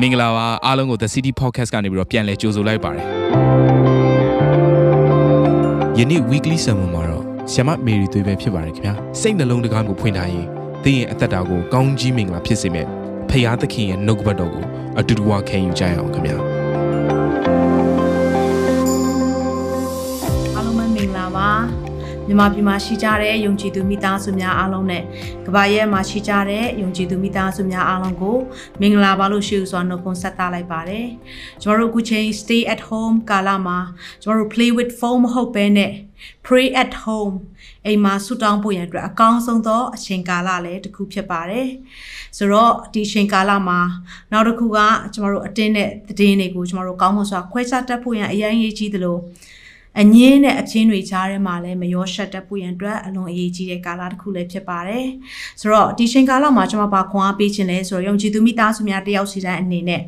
မင်္ဂလာပါအားလုံးကို The City Podcast ကနေပြီးတော့ပြန်လည်ကြိုဆိုလိုက်ပါတယ်ယနေ့ weekly sermon မှာတော့ဆ iam မေရီသွေးပဲဖြစ်ပါတယ်ခင်ဗျာစိတ်နှလုံးတကားကိုဖွင့်ထားရင်သင်ရဲ့အသက်တာကိုကောင်းကြီးမင်္ဂလာဖြစ်စေမယ့်ဖရာသခင်ရဲ့နှုတ်ကပတ်တော်ကိုအတူတူဝခံယူကြရအောင်ခင်ဗျာ မြန်မာပြည်မှာရှိကြတဲ့ယုံကြည်သူမိသားစုများအားလုံးနဲ့ကမ္ဘာရဲ့မှာရှိကြတဲ့ယုံကြည်သူမိသားစုများအားလုံးကိုမင်္ဂလာပါလို့ရှိဥစွာနှုတ်ခွန်းဆက်သလိုက်ပါတယ်ကျွန်တော်တို့အခုချိန် stay at home ကာလမှာကျွန်တော်တို့ play with phone မဟုတ်ဘဲနဲ့ pray at home အိမ်မှာဆုတောင်းဖို့ရန်အတွက်အကောင်းဆုံးသောအချိန်ကာလလည်းတစ်ခုဖြစ်ပါတယ်ဆိုတော့ဒီအချိန်ကာလမှာနောက်တစ်ခုကကျွန်တော်တို့အတင်းတဲ့သတင်းတွေကိုကျွန်တော်တို့ကောင်းမွန်စွာခွဲခြားတတ်ဖို့ရန်အရင်ရေးကြီးသလို အငင်းနဲ့အချင်းတွေကြားထဲမှာလည်းမရောရှက်တတ်ဖို့ရန်အတွက်အလွန်အရေးကြီးတဲ့ကာလတစ်ခုလည်းဖြစ်ပါတယ်။ဆိုတော့ဒီချိန်ကာလမှာကျွန်မဘာခွန်အားပေးခြင်းလဲဆိုတော့ယုံကြည်သူမိသားစုများတယောက်စီတိုင်းအနေနဲ့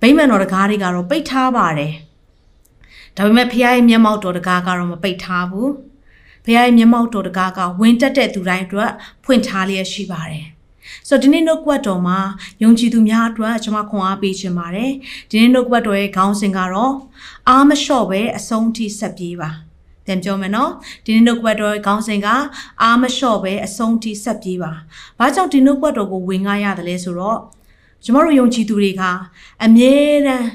ဗိမာန်တော်တကားတွေကတော့ပိတ်ထားပါတယ်။ဒါပေမဲ့ဖခင်ရဲ့မျက်မှောက်တော်တကားကတော့မပိတ်ထားဘူး။ဖခင်ရဲ့မျက်မှောက်တော်တကားကဝင်တက်တဲ့သူတိုင်းအတွက်ဖွင့်ထားလျက်ရှိပါတယ်။ ဆိုတော့ဒီနေ့နှုတ်ကပတ်တော်မှာယုံကြည်သူများအတွက်ကျွန်မခွန်အားပေးခြင်းပါတယ်ဒီနေ့နှုတ်ကပတ်တော်ရဲ့ခေါင်းစဉ်ကတော့အားမလျှော့ပဲအဆုံးထိဆက်ပြေးပါပြန်ပြောမယ်နော်ဒီနေ့နှုတ်ကပတ်တော်ရဲ့ခေါင်းစဉ်ကအားမလျှော့ပဲအဆုံးထိဆက်ပြေးပါဘာကြောင့်ဒီနှုတ်ကပတ်တော်ကိုဝင်ငှားရတယ်လဲဆိုတော့ကျမတို့ယုံကြည်သူတွေကအမြဲတမ်း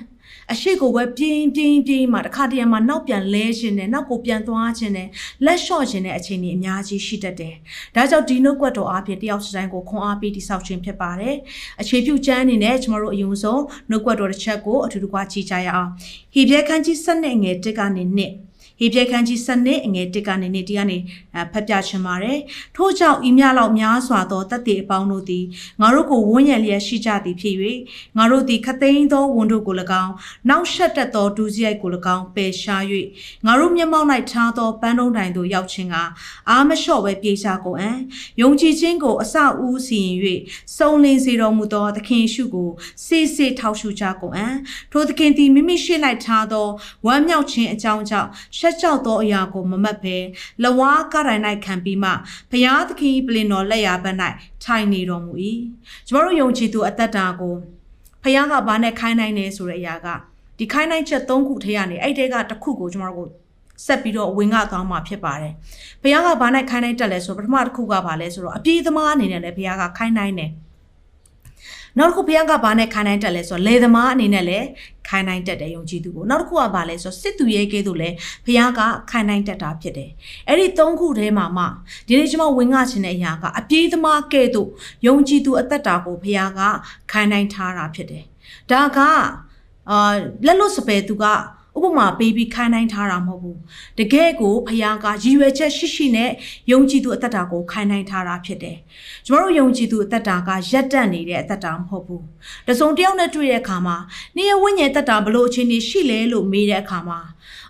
အရှိကိုပဲပြင်းပြင်းပြင်းမှတခါတည်းမှာနောက်ပြန်လဲခြင်းနဲ့နောက်ကိုပြန်သွားခြင်းနဲ့လက်လျှော့ခြင်းနဲ့အခြေအနေအများကြီးရှိတတ်တယ်။ဒါကြောင့်ဒီနှုတ်ကွက်တော်အားဖြင့်တယောက်စတိုင်းကိုခွန်အားပေးတိဆောက်ခြင်းဖြစ်ပါတယ်။အခြေပြုကျမ်းအနေနဲ့ကျမတို့အယုံဆုံးနှုတ်ကွက်တော်တစ်ချက်ကိုအထူးတကွာကြည့်ကြရအောင်။ဟေဘရဲခန်းကြီး7နဲ့ငယ်1ကနေ2 ဟေပြခန်းကြီးစနစ်အငယ်တစ်ကနေနေတရကနေဖတ်ပြချင်ပါတယ်ထို့ကြောင့်ဤမြလောက်များစွာသောတတ်တည်အပေါင်းတို့သည်ငါတို့ကိုဝန်းရံလျက်ရှိကြသည်ဖြစ်၍ငါတို့သည်ခသိန်းသောဝန်တို့ကို၎င်းနောက်ဆက်တက်သောဒူးစရိုက်ကို၎င်းပယ်ရှား၍ငါတို့မျက်မှောက်၌ထားသောပန်းတုံးတိုင်သို့ရောက်ခြင်းကအာမလျှော့ပဲပြေရှားကုန်အံ့ယုံကြည်ခြင်းကိုအစဦးစီရင်၍စုံလင်စေတော်မူသောသခင်ရှုကိုစေစေထောက်ရှုကြကုန်အံ့ထိုသခင်သည်မိမိရှိလိုက်ထားသောဝမ်းမြောက်ခြင်းအကြောင်းကြောင့်ရှက်ကြောက်သောအရာကိုမမတ်ဘဲလဝါကရိုင်၌ခံပြီးမှဘုရားသခင်ပလင်တော်လက်ရာဘက်၌ထိုင်နေတော်မူ၏ကျမတို့ယုံကြည်သူအသက်တာကိုဘုရားကဘာနဲ့ခိုင်းနိုင်နေဆိုတဲ့အရာကဒီခိုင်းနိုင်ချက်၃ခုထဲကနေအဲ့တဲကတစ်ခုကိုကျမတို့ကိုဆက်ပြီးတော့ဝင်ကသွားမှာဖြစ်ပါတယ်။ဘုရားကဘာနဲ့ခိုင်းနိုင်တက်လဲဆိုပထမတစ်ခုကဘာလဲဆိုတော့အပြေးသမားအနေနဲ့လည်းဘုရားကခိုင်းနိုင်တယ်။ နောက်တစ်ခုဘုရားကဘာနဲ့ခိုင်းနိုင်တက်လဲဆိုတော့လေသမားအနေနဲ့လည်းခိုင်းနိုင်တက်တယ်ယုံကြည်သူကိုနောက်တစ်ခုကဘာလဲဆိုတော့စစ်သူရဲကဲသို့လည်းဘုရားကခိုင်းနိုင်တက်တာဖြစ်တယ်အဲ့ဒီသုံးခုထဲမှာမှဒီနေ့ကျွန်မဝင်ငှခြင်းတဲ့အရာကအပြေးသမားကဲသို့ယုံကြည်သူအသက်တာကိုဘုရားကခိုင်းနိုင်ထားတာဖြစ်တယ်ဒါကအာလက်လွတ်စပယ်သူက ဥပမာပေးပြီးခိုင်းနိုင်ထားတာမဟုတ်ဘူးတကယ်ကိုဖခင်ကရည်ရွယ်ချက်ရှိရှိနဲ့ယုံကြည်သူအသက်တာကိုခိုင်းနိုင်ထားတာဖြစ်တယ်ကျမတို့ယုံကြည်သူအသက်တာကရက်တက်နေတဲ့အသက်တာမဟုတ်ဘူးတစုံတယောက်နဲ့တွေ့တဲ့အခါမှာနေရဝိညာဉ်သက်တာဘလို့အခြေအနေရှိလဲလို့မေးတဲ့အခါမှာ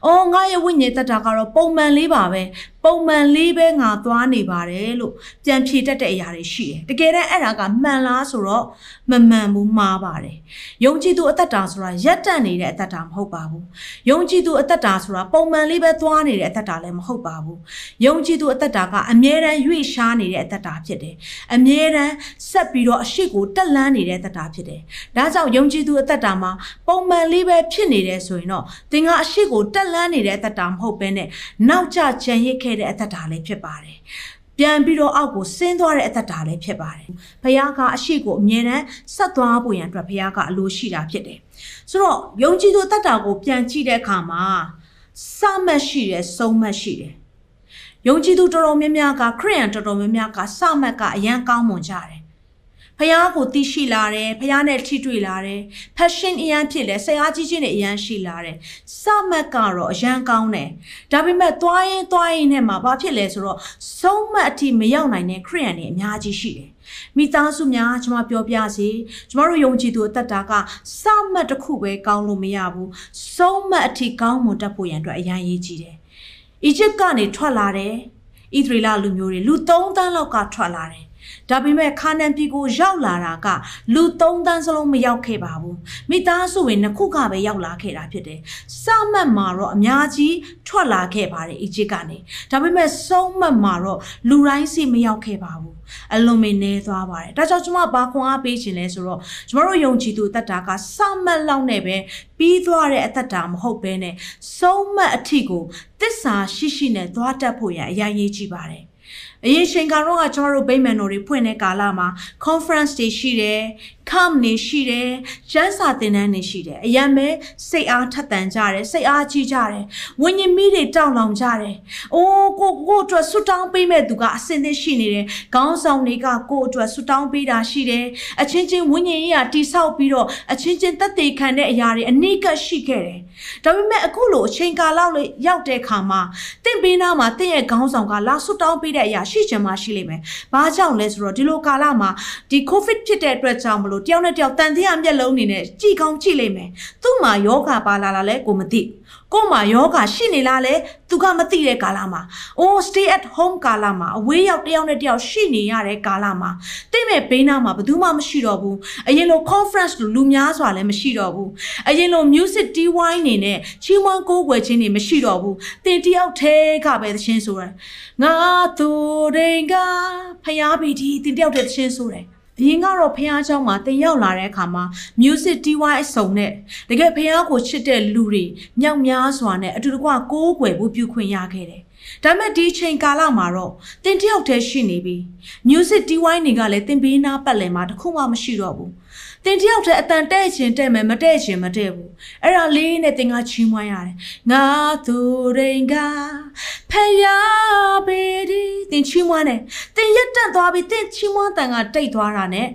အော်ငါရဲ့ဝိညာဉ်သက်တာကတော့ပုံမှန်လေးပါပဲပုံမှန်လေးပဲငါသွားနေပါတယ်လို့ပြန်ဖြေတတ်တဲ့အရာတွေရှိတယ်တကယ်တမ်းအဲ့ဒါကမှန်လားဆိုတော့မမှန်ဘူးမှားပါတယ်ယုံကြည်သူအသက်တာဆိုတာရက်တက်နေတဲ့အသက်တာမဟုတ်ပါဘူးယုံကြည်သူအသက်တာဆိုတာပုံမှန်လေးပဲသွားနေတဲ့အသက်တာလည်းမဟုတ်ပါဘူးယုံကြည်သူအသက်တာကအမြဲတမ်းရွေ့ရှားနေတဲ့အသက်တာဖြစ်တယ်အမြဲတမ်းဆက်ပြီးတော့အရှိကိုတက်လန်းနေတဲ့အသက်တာဖြစ်တယ်ဒါကြောင့်ယုံကြည်သူအသက်တာမှာပုံမှန်လေးပဲဖြစ်နေတယ်ဆိုရင်တော့သင်ကအရှိကိုတက်လန်းနေတဲ့အသက်တာမဟုတ်ဘဲနဲ့နောက်ကျချန်ရစ်ခဲ့တဲ့အသက်တာလည်းဖြစ်ပါတယ်ပြန်ပြီးတော့အောက်ကိုဆင်းသွားတဲ့အသက်တာလည်းဖြစ်ပါတယ်။ဘုရားကအရှိကိုအမြဲတမ်းဆက်သွားဖို့ရန်အတွက်ဘုရားကအလိုရှိတာဖြစ်တယ်။ဆိုတော့ယုံကြည်သူအသက်တာကိုပြန်ကြည့်တဲ့အခါမှာစမတ်ရှိတယ်ဆုံးမတ်ရှိတယ်။ယုံကြည်သူတော်တော်များများကခရိယန်တော်တော်များများကစမတ်ကအရန်ကောင်းမွန်ကြတယ် ဖះကိုသိရှိလာတယ်ဖះနဲ့ထိတွေ့လာတယ် passion အရန်ဖြစ်လဲဆရာကြီးချင်းတွေအရန်ရှိလာတယ်စမတ်ကတော့အရန်ကောင်းတယ်ဒါပေမဲ့သွားရင်သွားရင်နဲ့မှာဘာဖြစ်လဲဆိုတော့ဆုံးမအထိမရောက်နိုင်တဲ့ခရိယန်တွေအများကြီးရှိတယ်မိသားစုများကျွန်မပြောပြစီကျွန်တော်တို့ယုံကြည်သူအသက်တာကစမတ်တစ်ခုပဲကောင်းလို့မရဘူးဆုံးမအထိကောင်းမွန်တတ်ဖို့ရန်အတွက်အရန်ရေးကြည့်တယ်အီဂျစ်ကနေထွက်လာတယ်ဣသရေလလူမျိုးတွေလူ3သန်းလောက်ကထွက်လာတယ် ဒါပေမဲ့ခါနန်ပြည်ကိုရောက်လာတာကလူ၃တန်းစလုံးမရောက်ခဲ့ပါဘူးမိသားစုဝင်နှစ်ခုကပဲရောက်လာခဲ့တာဖြစ်တယ်စမတ်မှာတော့အများကြီးထွက်လာခဲ့ပါတယ်အီဂျစ်ကနေဒါပေမဲ့ဆုံးမတ်မှာတော့လူတိုင်းစီမရောက်ခဲ့ပါဘူးအလုံးမင်းနေသွားပါတယ်ဒါကြောင့်ကျွန်မဘာခွန်အားပေးခြင်းလဲဆိုတော့ကျွန်တော်တို့ယုံကြည်သူအသက်တာကစမတ်လောက်နဲ့ပဲပြီးသွားတဲ့အသက်တာမဟုတ်ဘဲနဲ့ဆုံးမတ်အထီကိုတစ္ဆာရှိရှိနဲ့သွားတတ်ဖို့ရအရေးကြီးကြည့်ပါတယ် အရင်ချိန်ကတော့ကကျွန်တော်တို့ဗိမာန်တော်တွေဖွင့်တဲ့ကာလမှာ conference တွေရှိတယ် camp နေရှိတယ်ကျန်းစာသင်တန်းနေရှိတယ်အရန်ပဲစိတ်အားထက်သန်ကြတယ်စိတ်အားကြီးကြတယ်ဝိညာဉ်မိတွေတောင်းလောင်ကြတယ်အိုးကိုကိုအတွက်ဆွတောင်းပေးမဲ့သူကအစင်သစ်ရှိနေတယ်ခေါင်းဆောင်တွေကကိုအတွက်ဆွတောင်းပေးတာရှိတယ်အချင်းချင်းဝိညာဉ်ရေးကတိဆောက်ပြီးတော့အချင်းချင်းတက်သေးခံတဲ့အရာတွေအနိကရှိခဲ့တယ်ဒါပေမဲ့အခုလိုအချိန်ကာလလေးရောက်တဲ့ခါမှာတင့်ပေးနာမှာတင့်ရဲ့ခေါင်းဆောင်ကလာဆွတောင်းပေးတဲ့အရာရှိချင်မှရှိလိမ့်မယ်ဘာကြောင့်လဲဆိုတော့ဒီလိုကာလမှာဒီ covid ဖြစ်တဲ့အတွက်ကြောင့်မလို့တယောက်နဲ့တယောက်တန်တရားမျက်လုံးနေနဲ့ကြည်ကောင်းကြည့်လိမ့်မယ်သူ့မှာယောဂပါလာလာလဲကိုမသိ ကို့မှာယောဂရှိနေလားလဲသူကမသိတဲ့ကာလမှာအိုး stay at home ကာလမှာအဝေးရောက်တယောက်နဲ့တယောက်ရှိနေရတဲ့ကာလမှာတိမဲ့ဘေးနားမှာဘယ်သူမှမရှိတော့ဘူးအရင်လို conference လိုလူများစွာလည်းမရှိတော့ဘူးအရင်လို music DY နေနဲ့ချီးမွမ်းကိုးကွယ်ခြင်းတွေမရှိတော့ဘူးတင်တယောက်ထဲကပဲသချင်းဆိုရငါသူရင်ကဖျားပီတီတင်တယောက်ထဲသချင်းဆိုတယ် အရင်ကတော့ဖះเจ้าမှာတင်ရောက်လာတဲ့အခါမှာ music DY အစုံနဲ့တကယ်ဖះကိုချစ်တဲ့လူတွေမြောက်များစွာနဲ့အတူတကွကိုးကွယ်ဖို့ပြုခွင့်ရခဲ့တယ်။ဒါပေမဲ့ဒီချိန်ကာလမှာတော့တင်တယောက်တည်းရှိနေပြီ။ music DY တွေကလည်းတင်ပေးနာပတ်လည်မှာတခုမှမရှိတော့ဘူး။ တင်တယောက်တည်းအတန်တဲ့ချင်းတဲ့မယ်မတဲ့ချင်းမတဲ့ဘူး။အဲ့ဒါလေးနဲ့တင်ကချီးမွမ်းရတယ်။ငါသူရင်ကဖယားပေဒီတင်ချီးမွမ်းတယ်။တင်ရက်တက်သွားပြီးတင်ချီးမွမ်းတန်ကတိတ်သွားတာနဲ့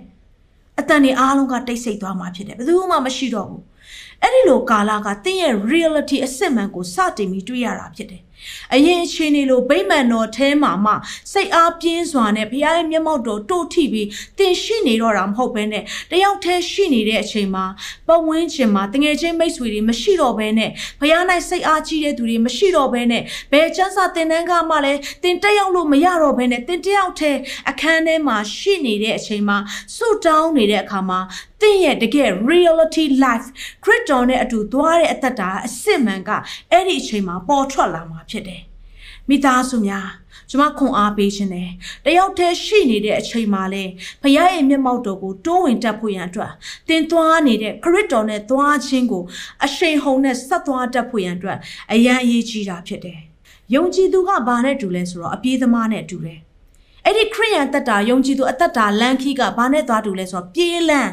အတန်တွေအားလုံးကတိတ်ဆိတ်သွားမှာဖြစ်တယ်။ဘယ်သူမှမရှိတော့ဘူး။အဲ့ဒီလိုကာလကတင်းရဲ့ reality အစစ်မှန်ကိုစတင်ပြီးတွေ့ရတာဖြစ်တယ်။ အရင်အချိန်လေးလိုဗိမာန်တော်ထဲမှာမှစိတ်အားပြင်းစွာနဲ့ဘုရားရဲ့မျက်မှောက်တော်တို့ထိပြီးတင်ရှိနေတော့တာမဟုတ်ဘဲနဲ့တယောက်တည်းရှိနေတဲ့အချိန်မှာပတ်ဝန်းကျင်မှာတငယ်ချင်းမိတ်ဆွေတွေမရှိတော့ဘဲနဲ့ဘုရား၌စိတ်အားကြီးတဲ့သူတွေမရှိတော့ဘဲနဲ့ဘယ်ချမ်းသာတင်တန်းကမှလည်းတင်တက်ရောက်လို့မရတော့ဘဲနဲ့တင်တယောက်တည်းအခန်းထဲမှာရှိနေတဲ့အချိန်မှာဆုတောင်းနေတဲ့အခါမှာသ င်ရဲ့တကယ် reality life ခရစ်တော်နဲ့အတူသွားတဲ့အသက်တာအစစ်မှန်ကအဲ့ဒီအချိန်မှာပေါ်ထွက်လာမှာဖြစ်တယ်။မိသားစုများကျွန်မခွန်အားပေးခြင်းတယ်။တယောက်တည်းရှိနေတဲ့အချိန်မှာလဲဖခင်ရဲ့မျက်မှောက်တော်ကိုတိုးဝင်တက်ဖို့ရန်အတွက်သင်သွားနေတဲ့ခရစ်တော်နဲ့သွားခြင်းကိုအရှိန်ဟုန်နဲ့ဆက်သွားတက်ဖို့ရန်အတွက်အရန်အရေးကြီးတာဖြစ်တယ်။ယုံကြည်သူကဘာနဲ့တူလဲဆိုတော့အပြေးသမားနဲ့တူတယ်။အဲ့ဒီခရိယန်တက်တာယုံကြည်သူအသက်တာလမ်းခီးကဘာနဲ့သွားတူလဲဆိုတော့ပြေးလန်း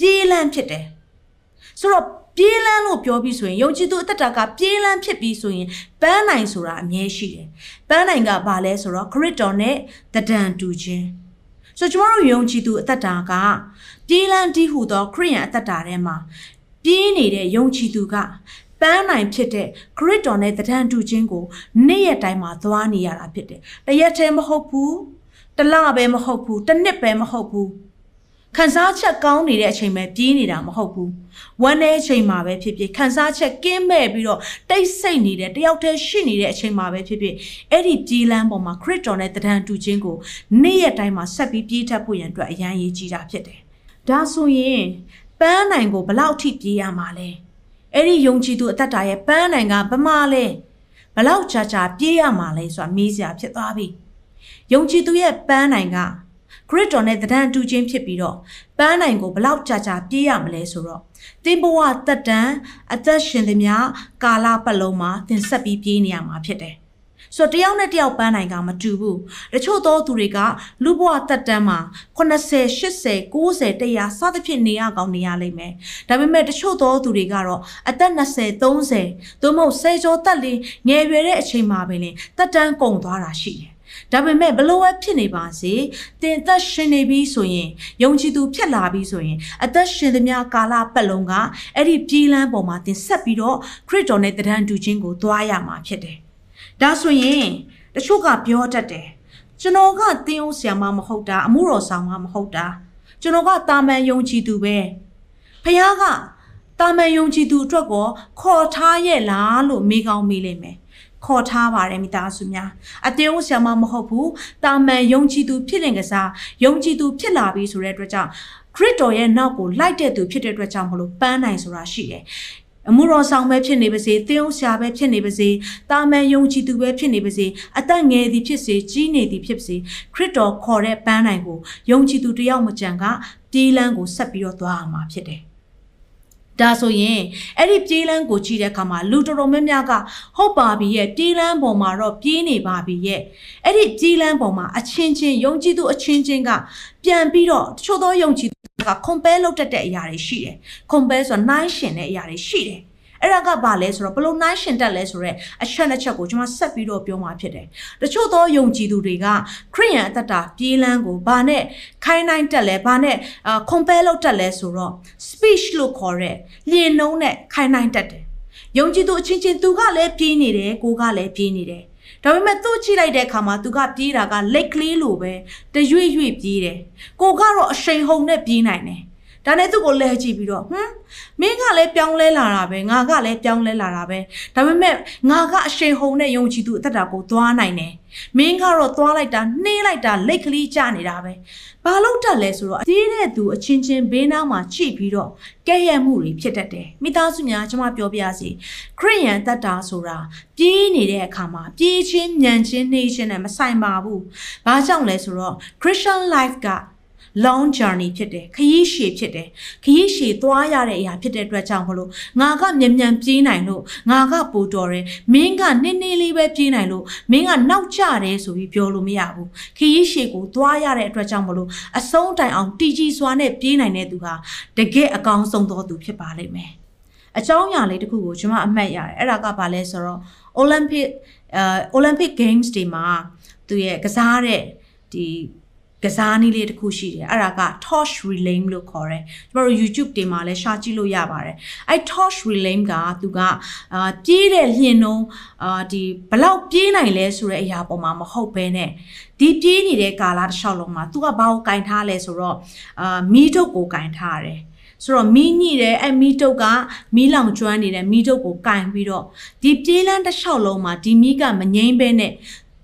ပြေးလန်းဖြစ်တယ်ဆိုတော့ပြေးလန်းလို့ပြောပြီးဆိုရင်ယုံကြည်သူအသက်တာကပြေးလန်းဖြစ်ပြီးဆိုရင်ပန်းနိုင်ဆိုတာအမြဲရှိတယ်ပန်းနိုင်ကဘာလဲဆိုတော့ခရစ်တော်နဲ့တဒံတူခြင်းဆိုတော့ကျမတို့ယုံကြည်သူအသက်တာကပြေးလန်းတည်ဟူသောခရိယန်အသက်တာထဲမှာပြေးနေတဲ့ယုံကြည်သူကပန်းနိုင်ဖြစ်တဲ့ခရစ်တော်နဲ့တဒံတူခြင်းကိုနေ့ရက်တိုင်းမှာသွားနေရတာဖြစ်တယ်တရက်တည်းမဟုတ်ဘူးတလပဲမဟုတ်ဘူးတစ်နှစ်ပဲမဟုတ်ဘူး ခံစားချက်ကောင်းနေတဲ့အချိန်ပဲပြေးနေတာမဟုတ်ဘူးဝမ်းတဲ့အချိန်မှာပဲဖြစ်ဖြစ်ခံစားချက်ကင်းမဲ့ပြီးတော့တိတ်ဆိတ်နေတဲ့တယောက်တည်းရှိနေတဲ့အချိန်မှာပဲဖြစ်ဖြစ်အဲ့ဒီပြေးလန်းပေါ်မှာခရစ်တော်နဲ့တဒံတူခြင်းကိုနေ့ရက်တိုင်းမှာဆက်ပြီးပြေးထပ်ဖို့ရန်အတွက်အရန်ရေးကြီးတာဖြစ်တယ်ဒါဆိုရင်ပန်းနိုင်ကိုဘလောက်ထိပြေးရမှာလဲအဲ့ဒီယုံကြည်သူအသက်တာရဲ့ပန်းနိုင်ကဘမလဲဘလောက်ကြာကြာပြေးရမှာလဲဆိုတာမေးစရာဖြစ်သွားပြီယုံကြည်သူရဲ့ပန်းနိုင်က ခရစ်တော်နဲ့တဒံတူချင်းဖြစ်ပြီးတော့ပန်းနိုင်ကိုဘလောက်ကြာကြာပြေးရမလဲဆိုတော့သင်ဘဝတက်တန်အသက်ရှင်သည်များကာလပတ်လုံးမှာသင်ဆက်ပြီးပြေးနေရမှာဖြစ်တယ်ဆိုတော့တယောက်နဲ့တယောက်ပန်းနိုင်ကမတူဘူးတချို့သောသူတွေကလူဘဝတက်တန်းမှာ80 80 90 100စသဖြင့်နေရကောင်းနေရလိမ့်မယ်ဒါပေမဲ့တချို့သောသူတွေကတော့အသက်20 30သို့မဟုတ်10ကျော်တက်လေးငယ်ရွယ်တဲ့အချိန်မှာပဲလင်တက်တန်းကုန်သွားတာရှိတယ် ဒါပေမဲ့ဘလို့ပဲဖြစ်နေပါစေတင်သက်ရှင်နေပြီဆိုရင်ယုံကြည်သူဖြစ်လာပြီဆိုရင်အသက်ရှင်သမျှကာလပတ်လုံးကအဲ့ဒီပြေးလန်းပေါ်မှာတင်ဆက်ပြီးတော့ခရစ်တော်နဲ့တရံတူခြင်းကိုသွားရမှာဖြစ်တယ်။ဒါဆိုရင်တချို့ကပြောတတ်တယ်ကျွန်တော်ကတင်းအောင်ဆရာမမဟုတ်တာအမှုတော်ဆောင်မမဟုတ်တာကျွန်တော်ကတာမန်ယုံကြည်သူပဲဖခင်ကတာမန်ယုံကြည်သူအတွက်ကောခေါ်ထားရဲ့လားလို့မေးကောင်းမေးလိမ့်မယ် ခေါ်ထားပါတယ်မိသားစုများအတင်းဦးဆရာမမဟုတ်ဘူးတာမန်ယုံကြည်သူဖြစ်လင်ကစားယုံကြည်သူဖြစ်လာပြီဆိုတဲ့အတွက်ကြောင့်ခရစ်တော်ရဲ့နောက်ကိုလိုက်တဲ့သူဖြစ်တဲ့အတွက်ကြောင့်မလို့ပန်းနိုင်ဆိုတာရှိတယ်အမှုတော်ဆောင်ပဲဖြစ်နေပါစေတင်းအောင်ဆရာပဲဖြစ်နေပါစေတာမန်ယုံကြည်သူပဲဖြစ်နေပါစေအသက်ငယ်သည်ဖြစ်စေကြီးနေသည်ဖြစ်ပါစေခရစ်တော်ခေါ်တဲ့ပန်းနိုင်ကိုယုံကြည်သူတယောက်မကြံကပြေးလန်းကိုဆက်ပြီးတော့သွားအောင်မှာဖြစ်တယ် ဒါဆိုရင်အဲ့ဒီပြေးလန်းကိုကြည့်တဲ့အခါမှာလူတော်တော်များများကဟုတ်ပါပြီရဲ့ပြေးလန်းပေါ်မှာတော့ပြေးနေပါပြီရဲ့အဲ့ဒီပြေးလန်းပေါ်မှာအချင်းချင်းယုံကြည်သူအချင်းချင်းကပြန်ပြီးတော့တချို့သောယုံကြည်သူက compare လုပ်တတ်တဲ့အရာတွေရှိတယ် compare ဆိုတာနှိုင်းရှင်တဲ့အရာတွေရှိတယ် အဲ့ဒါကဘာလဲဆိုတော့ဘလို့နိုင်ရှင်တက်လဲဆိုတော့အချက်နှစ်ချက်ကိုကျွန်မဆက်ပြီးတော့ပြောမှာဖြစ်တယ်။တချို့သောယုံကြည်သူတွေကခရိယန်အသက်တာပြေးလန်းကိုဘာနဲ့ခိုင်းနိုင်တက်လဲဘာနဲ့အာ compare လုပ်တက်လဲဆိုတော့ speech လို့ခေါ်တဲ့လျင်နှုံးနဲ့ခိုင်းနိုင်တက်တယ်။ယုံကြည်သူအချင်းချင်းသူကလည်းပြေးနေတယ်ကိုကလည်းပြေးနေတယ်။ဒါပေမဲ့သူ့ကြည့်လိုက်တဲ့အခါမှာသူကပြေးတာကလက်ကလေးလိုပဲတရွေ့ရွေ့ပြေးတယ်။ကိုကတော့အရှိန်ဟုန်နဲ့ပြေးနိုင်တယ်။ ဒါနဲ့သူ့ကိုလဲကြည့်ပြီးတော့ဟမ်မင်းကလည်းပြောင်းလဲလာတာပဲငါကလည်းပြောင်းလဲလာတာပဲဒါပေမဲ့ငါကအရှိန်ဟုန်နဲ့ယုံကြည်သူအသက်တာကိုသွားနိုင်တယ်မင်းကတော့သွားလိုက်တာနှေးလိုက်တာလက်ကလေးကျနေတာပဲဘာလို့တက်လဲဆိုတော့အသေးတဲ့သူအချင်းချင်းဘေးနားမှာချိပြီးတော့ကဲ့ရဲ့မှုတွေဖြစ်တတ်တယ်မိသားစုများကျွန်မပြောပြစီခရိယန်တက်တာဆိုတာပြေးနေတဲ့အခါမှာပြေးချင်းညံချင်းနှေးချင်းနဲ့မဆိုင်ပါဘူးဘာကြောင့်လဲဆိုတော့ Christian life က long journey ဖြစ်တယ်ခရီးရှည်ဖြစ်တယ်ခရီးရှည်သွားရတဲ့အရာဖြစ်တဲ့အတွက်ကြောင့်မလို့ငါကမြန်မြန်ပြေးနိုင်လို့ငါကပိုတော်တယ်မင်းကနည်းနည်းလေးပဲပြေးနိုင်လို့မင်းကနောက်ကျတယ်ဆိုပြီးပြောလို့မရဘူးခရီးရှည်ကိုသွားရတဲ့အတွက်ကြောင့်မလို့အဆုံးတိုင်အောင်တည်ကြည်စွာနဲ့ပြေးနိုင်တဲ့သူဟာတကယ်အကောင်းဆုံးသောသူဖြစ်ပါလိမ့်မယ်အကြောင်းအရာလေးတစ်ခုကိုကျွန်မအမှတ်ရတယ်အဲ့ဒါကဘာလဲဆိုတော့ Olympic အဲ Olympic Games တွေမှာသူရဲ့ကစားတဲ့ဒီ ကစားနည်းလေးတစ်ခုရှိတယ်အဲ့ဒါက torch relay လို့ခေါ်တယ်ကျမတို့ YouTube တင်မှာလည်းရှာကြည့်လို့ရပါတယ်အဲ့ torch relay ကသူကအာပြေးတဲ့လျင်နှုံးအာဒီဘလောက်ပြေးနိုင်လဲဆိုတဲ့အရာပေါ်မှာမဟုတ်ဘဲနဲ့ဒီပြေးနေတဲ့ကာလတစ်လျှောက်လုံးမှာသူကဘာကိုကင်ထားလဲဆိုတော့အာမီးထုတ်ကိုကင်ထားရတယ်ဆိုတော့မီးညိတယ်အဲ့မီးတုပ်ကမီးလောင်ကျွမ်းနေတဲ့မီးတုပ်ကိုကင်ပြီးတော့ဒီပြေးလန်းတစ်လျှောက်လုံးမှာဒီမီးကမငိမ့်ဘဲနဲ့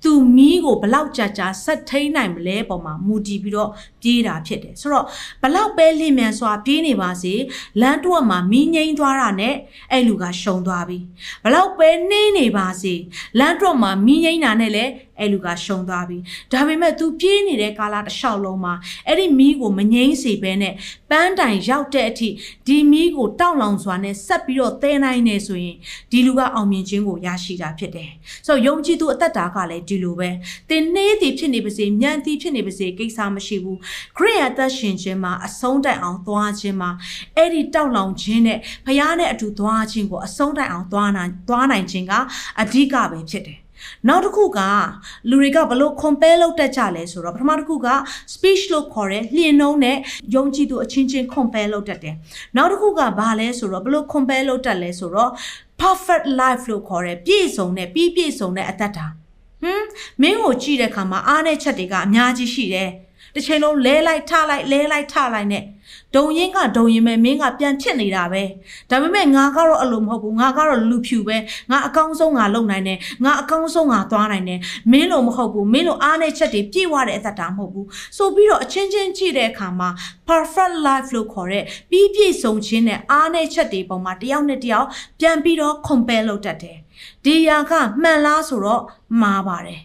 သူမီးကိုဘလောက်ကြာကြာဆက်ထိန်နိုင်မလဲပုံမှာမူတည်ပြီးတော့ပြေးတာဖြစ်တယ်ဆိုတော့ဘလောက်ပဲလင့်မြန်စွာပြေးနေပါစေလမ်းတွက်မှာမီးငိမ့်သွားတာနဲ့အဲ့လူကရှုံသွားပြီဘလောက်ပဲနှင်းနေပါစေလမ်းတွက်မှာမီးငိမ့်တာနဲ့လည်း အဲ့လူကရှုံသွားပြီဒါပေမဲ့ तू ပြေးနေတဲ့ကာလတစ်လျှောက်လုံးမှာအဲ့ဒီမီးကိုမငိမ့်စေဘဲနဲ့ပန်းတိုင်ရောက်တဲ့အထိဒီမီးကိုတောက်လောင်စွာနဲ့ဆက်ပြီးတော့သဲနိုင်နေဆိုရင်ဒီလူကအောင်မြင်ခြင်းကိုရရှိတာဖြစ်တယ်ဆိုတော့ယုံကြည်သူအသက်တာကလည်းဒီလိုပဲသင်နှေးသည်ဖြစ်နေပါစေညံသည်ဖြစ်နေပါစေကိစ္စမရှိဘူးခရိယအသက်ရှင်ခြင်းမှာအဆုံးတိုင်အောင်သွားခြင်းမှာအဲ့ဒီတောက်လောင်ခြင်းနဲ့ဘုရားနဲ့အတူသွားခြင်းကိုအဆုံးတိုင်အောင်သွားနိုင်သွားနိုင်ခြင်းကအဓိကပဲဖြစ်တယ် နောက်တစ်ခုကလူတွေကဘလို့ compare လုပ်တတ်ကြလဲဆိုတော့ပထမတစ်ခုက speech လို့ခေါ်တဲ့လျင်နှုံးနဲ့ယုံကြည်သူအချင်းချင်း compare လုပ်တတ်တယ်နောက်တစ်ခုကဘာလဲဆိုတော့ဘလို့ compare လုပ်တတ်လဲဆိုတော့ perfect life လို့ခေါ်တဲ့ပြည့်စုံတဲ့ပြီးပြည့်စုံတဲ့အသက်တာဟမ်မင်းကိုကြည့်တဲ့အခါမှာအားနဲ့ချက်တွေကအများကြီးရှိတယ်တစ်ချိန်လုံးလဲလိုက်ထလိုက်လဲလိုက်ထလိုက်နဲ့ ဒုံရင်ကဒုံရင်ပဲမင်းကပြန်ဖြစ်နေတာပဲဒါပေမဲ့ငါကတော့အလိုမဟုတ်ဘူးငါကတော့လူဖြူပဲငါအကောင်းဆုံးငါလုပ်နိုင်တယ်ငါအကောင်းဆုံးငါသွားနိုင်တယ်မင်းလိုမဟုတ်ဘူးမင်းလိုအားနဲ့ချက်တွေပြည့်ဝတဲ့အသက်တာမဟုတ်ဘူးဆိုပြီးတော့အချင်းချင်းကြည့်တဲ့အခါမှာ perfect life လို့ခေါ်တဲ့ပြီးပြည့်စုံခြင်းနဲ့အားနဲ့ချက်တွေပုံမှာတယောက်နဲ့တယောက်ပြန်ပြီးတော့ compare လုပ်တတ်တယ်ဒီယာကမှန်လားဆိုတော့မှားပါတယ်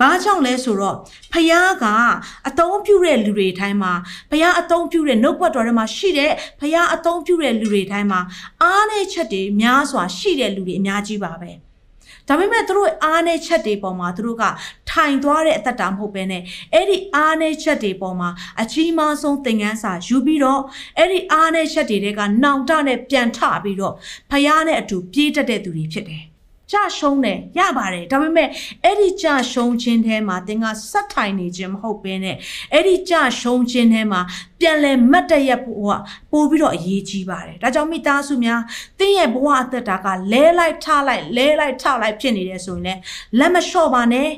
ဘာကြောင့်လဲဆိုတော့ဖယားကအတုံးပြုတဲ့လူတွေတိုင်းမှာဖယားအတုံးပြုတဲ့နှုတ်ဘတ်တော်ထဲမှာရှိတဲ့ဖယားအတုံးပြုတဲ့လူတွေတိုင်းမှာအားနဲ့ချက်တွေများစွာရှိတဲ့လူတွေအများကြီးပါပဲဒါပေမဲ့သူတို့အားနဲ့ချက်တွေပေါ်မှာသူတို့ကထိုင်သွားတဲ့အသက်တာမဟုတ်ပဲနဲ့အဲ့ဒီအားနဲ့ချက်တွေပေါ်မှာအကြီးမားဆုံးသင်ခန်းစာယူပြီးတော့အဲ့ဒီအားနဲ့ချက်တွေကနောင်တနဲ့ပြန်ထပြီးတော့ဖယားနဲ့အတူပြေးတက်တဲ့သူတွေဖြစ်တယ် ကြရှုံးတယ်ရပါတယ်ဒါပေမဲ့အဲ့ဒီကြရှုံးခြင်းထဲမှာသင်ကစက်ထိုင်နေခြင်းမဟုတ်ဘဲနဲ့အဲ့ဒီကြရှုံးခြင်းထဲမှာပြန်လဲမတ်တရက်ဖို့ကပို့ပြီးတော့အရေးကြီးပါတယ်ဒါကြောင့်မိသားစုများသင်ရဲ့ဘဝအသက်တာကလဲလိုက်ထလိုက်လဲလိုက်ထလိုက်ဖြစ်နေတယ်ဆိုရင်လည်းလက်မလျှော့ပါနဲ့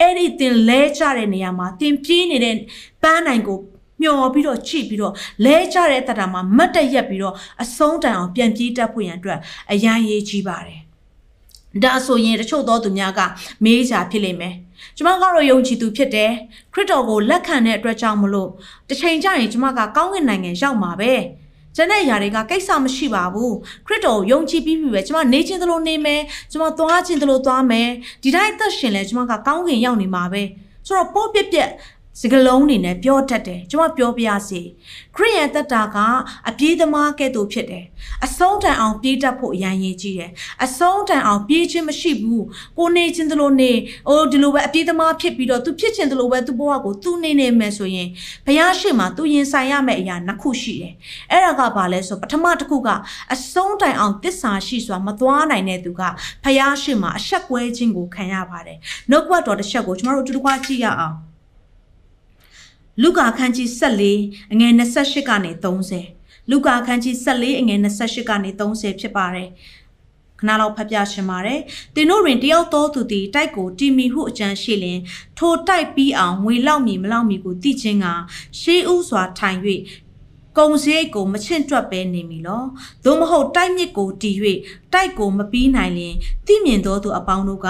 အဲ့ဒီသင်လဲချတဲ့နေရာမှာသင်ပြေးနေတဲ့ပန်းနိုင်ကိုမျောပြီးတော့ချိပြီးတော့လဲကြတဲ့တတမှာမတ်တရက်ပြီးတော့အဆုံးတန်အောင်ပြန်ပြေးတတ်ဖို့ရန်အတွက်အရန်ရေးကြီးပါတယ် ဒါဆိုရင်တချို့သောသူများကမေးချာဖြစ်လိမ့်မယ်။ကျမကတော့ယုံကြည်သူဖြစ်တယ်။ခရစ်တော်ကိုလက်ခံတဲ့အတွက်ကြောင့်မလို့တစ်ချိန်ကျရင်ကျမကကောင်းကင်နိုင်ငံရောက်မှာပဲ။ကျန်တဲ့အရာတွေကကိစ္စမရှိပါဘူးခရစ်တော်ကိုယုံကြည်ပြီးပြီပဲကျွန်မနေခြင်းသလိုနေမယ်ကျွန်မသွားခြင်းသလိုသွားမယ်ဒီတိုင်းသက်ရှင်လဲကျွန်မကကောင်းကင်ရောက်နေမှာပဲဆိုတော့ပိုးပြက်ပြက် စကလုံးနေနဲ့ပြောတတ်တယ်ကျွန်မပြောပြရစီခရိယန်တက်တာကအပြေးသမားကဲ့သို့ဖြစ်တယ်အဆုံးတန်အောင်ပြေးတတ်ဖို့အရန်ရည်ကြီးတယ်အဆုံးတန်အောင်ပြေးခြင်းမရှိဘူးကိုနေခြင်းတလို့နေအိုးဒီလိုပဲအပြေးသမားဖြစ်ပြီးတော့သူဖြစ်ခြင်းတလို့ပဲသူဘဝကိုသူနေနေမယ်ဆိုရင်ဘုရားရှိခိုးသူရင်ဆိုင်ရမယ့်အရာနှစ်ခုရှိတယ်အဲ့ဒါကဘာလဲဆိုပထမတစ်ခုကအဆုံးတိုင်အောင်တစ္ဆာရှိစွာမသွားနိုင်တဲ့သူကဘုရားရှိခိုးအဆက်ကွဲခြင်းကိုခံရပါတယ်နှုတ်ကပတ်တော်တစ်ချက်ကိုကျွန်တော်တို့အတူတကွကြည့်ရအောင် လူကာခန်းကြီး14အငယ်28ကနေ30လူကာခန်းကြီး14အငယ်28ကနေ30ဖြစ်ပါတယ်ခဏလောက်ဖတ်ပြရှင်ပါတယ်။တင်တို့တွင်တယောက်သောသူသည်တိုက်ကိုတီမီဟုအကြံရှိလျင်ထိုတိုက်ပြီးအောင်ငွေလောက်မီမလောက်မီကိုသိချင်းကရှေးဥစွာထိုင်၍ကုံစရိတ်ကိုမချင့်တွက်ပဲနေမီလောသို့မဟုတ်တိုက်မြစ်ကိုတီ၍တိုက်ကိုမပြီးနိုင်လျင်သိမြင်သောသူအပေါင်းတို့က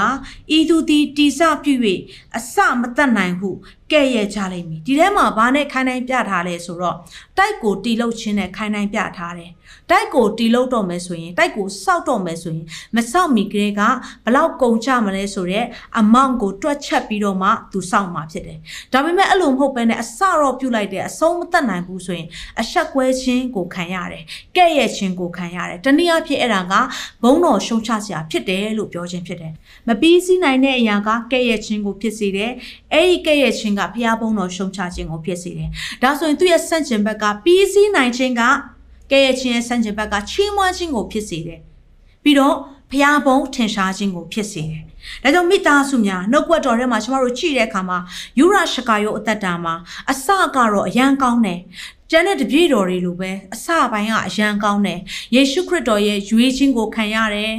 ဤသူသည်တိစပြု၍အစမတတ်နိုင်ဟု ကဲ့ရဲ့ကြလိမ့်မည်ဒီထဲမှာဘာနဲ့ခိုင်းနိုင်ပြထားလဲဆိုတော့တိုက်ကိုတီလုတ်ခြင်းနဲ့ခိုင်းနိုင်ပြထားတယ်တိုက်ကိုတီလုတ်တော့မယ်ဆိုရင်တိုက်ကိုစောက်တော့မယ်ဆိုရင်မစောက်မီကလေးကဘလောက်ကုန်ကြမလဲဆိုတော့အမောင့်ကိုတွက်ချက်ပြီးတော့မှသူစောက်မှာဖြစ်တယ်ဒါပေမဲ့အဲ့လိုမဟုတ်ဘဲနဲ့အစတော့ပြုတ်လိုက်တဲ့အဆုံးမတတ်နိုင်ဘူးဆိုရင်အဆက်ကွဲခြင်းကိုခံရတယ်ကဲ့ရဲ့ခြင်းကိုခံရတယ်တနည်းအားဖြင့်အဲ့ဒါကဘုံတော်ရှုံချစရာဖြစ်တယ်လို့ပြောခြင်းဖြစ်တယ် မပြီးစီးနိုင်တဲ့အရာကကဲ့ရဲ့ခြင်းကိုဖြစ်စေတယ်အဲ့ဒီကဲ့ရဲ့ခြင်းကဖျားဘုံတော်ရှုံချခြင်းကိုဖြစ်စေတယ်ဒါဆိုရင်သူ့ရဲ့ဆန့်ကျင်ဘက်ကပြီးစီးနိုင်ခြင်းကကဲ့ရဲ့ခြင်းရဲ့ဆန့်ကျင်ဘက်ကချီးမွမ်းခြင်းကိုဖြစ်စေတယ်ပြီးတော့ဖျားဘုံထင်ရှားခြင်းကိုဖြစ်စေတယ်ဒါကြောင့်မိသားစုများနှုတ်ကွက်တော်ထဲမှာကျမတို့ကြည့်တဲ့အခါမှာယူရရှကာယောအသက်တာမှာအစကတော့အရန်ကောင်းတယ်ကျန်တဲ့တပြည့်တော်တွေလိုပဲအစပိုင်းကအရန်ကောင်းတယ်ယေရှုခရစ်တော်ရဲ့ရွေးခြင်းကိုခံရတယ်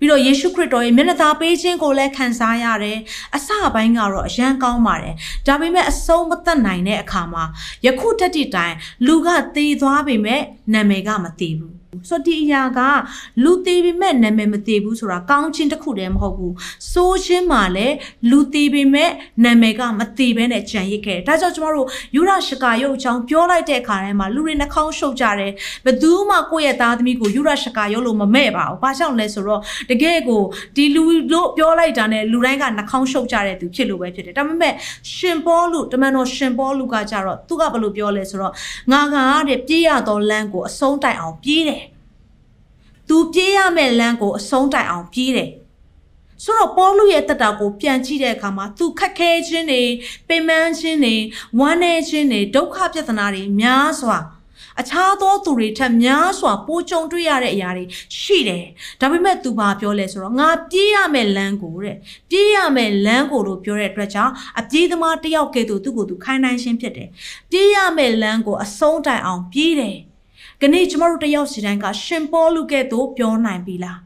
ပြီးတော့ယေရှုခရစ်တော်ရဲ့မျက်နှာသာပေးခြင်းကိုလည်းခံစားရတယ်အစပိုင်းကတော့အရန်ကောင်းပါတယ်ဒါပေမဲ့အဆုံးမသက်နိုင်တဲ့အခါမှာယခုတက်တိတိုင်လူကသေသွားပေမဲ့နာမည်ကမသေဘူး ဆိုဒီအရာကလူသေးပေမဲ့နာမည်မသေးဘူးဆိုတာကောင်းခြင်းတစ်ခုတည်းမဟုတ်ဘူးစိုးခြင်းမှာလည်းလူသေးပေမဲ့နာမည်ကမသေးဘဲနဲ့ကြံရစ်ခဲ့တယ်ဒါကြောင့်ကျမတို့ယူရရှကာယုတ်အကြောင်းပြောလိုက်တဲ့အခါတိုင်းမှာလူတွေနှာခေါင်းရှုပ်ကြတယ်ဘယ်သူမှကိုယ့်ရဲ့သားသမီးကိုယူရရှကာယုတ်လို့မမဲ့ပါဘူးဘာကြောင့်လဲဆိုတော့တကယ်ကိုဒီလူတို့ပြောလိုက်တာနဲ့လူတိုင်းကနှာခေါင်းရှုပ်ကြတဲ့သူဖြစ်လို့ပဲဖြစ်တယ်ဒါပေမဲ့ရှင်ပေါလုတမန်တော်ရှင်ပေါလုကကြတော့သူကဘယ်လိုပြောလဲဆိုတော့ငါကတဲ့ပြေးရသောလမ်းကိုအဆုံးတိုင်အောင်ပြေးတယ် သူပြေးရမယ့်လမ်းကိုအဆုံးတိုင်အောင်ပြေးတယ်ဆိုတော့ပေါလုရဲ့တက်တာကိုပြန်ကြည့်တဲ့အခါမှာသူခက်ခဲခြင်းတွေပင်ပန်းခြင်းတွေဝမ်းနည်းခြင်းတွေဒုက္ခပြဿနာတွေများစွာအခြားသောသူတွေထက်များစွာပိုကြုံတွေ့ရတဲ့အရာတွေရှိတယ်။ဒါပေမဲ့သူဘာပြောလဲဆိုတော့ငါပြေးရမယ့်လမ်းကိုတဲ့ပြေးရမယ့်လမ်းကိုလို့ပြောတဲ့အတွက်ကြောင့်အပြေးသမားတယောက်ကဲ့သို့သူ့ကိုသူခိုင်းနိုင်ခြင်းဖြစ်တယ်။ပြေးရမယ့်လမ်းကိုအဆုံးတိုင်အောင်ပြေးတယ်။ ကနေ့ကျမတို့တယောက်စီတိုင်းကရှင်ပေါလုကဲ့သို့ပြောနိုင်ပြီလား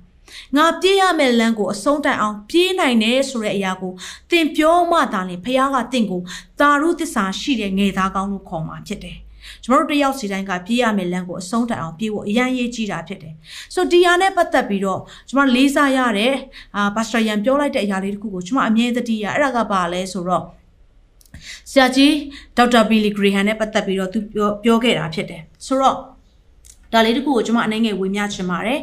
ငါပြေးရမယ့်လမ်းကိုအဆုံးတိုင်အောင်ပြေးနိုင်တယ်ဆိုတဲ့အရာကိုသင်ပြောမှသာလျှင်ဖခင်ကသင်ကိုသာရုသစ္စာရှိတဲ့ငယ်သားကောင်းလို့ခေါ်မှာဖြစ်တယ်ကျမတို့တယောက်စီတိုင်းကပြေးရမယ့်လမ်းကိုအဆုံးတိုင်အောင်ပြေးဖို့အရန်ရေးကြီးတာဖြစ်တယ်။ဆိုဒီဟာနဲ့ပတ်သက်ပြီးတော့ကျမလေးစားရတဲ့အာပါစတာယန်ပြောလိုက်တဲ့အရာလေးတခုကိုကျမအမြဲတည်းရအဲ့ဒါကဘာလဲဆိုတော့ဆရာကြီးဒေါက်တာဘီလီဂရီဟန်နဲ့ပတ်သက်ပြီးတော့သူပြောပြောခဲ့တာဖြစ်တယ်။ဆိုတော့ ဒါလေးတခုကိုကျွန်မအနေငယ်ဝေမျှချင်ပါတယ်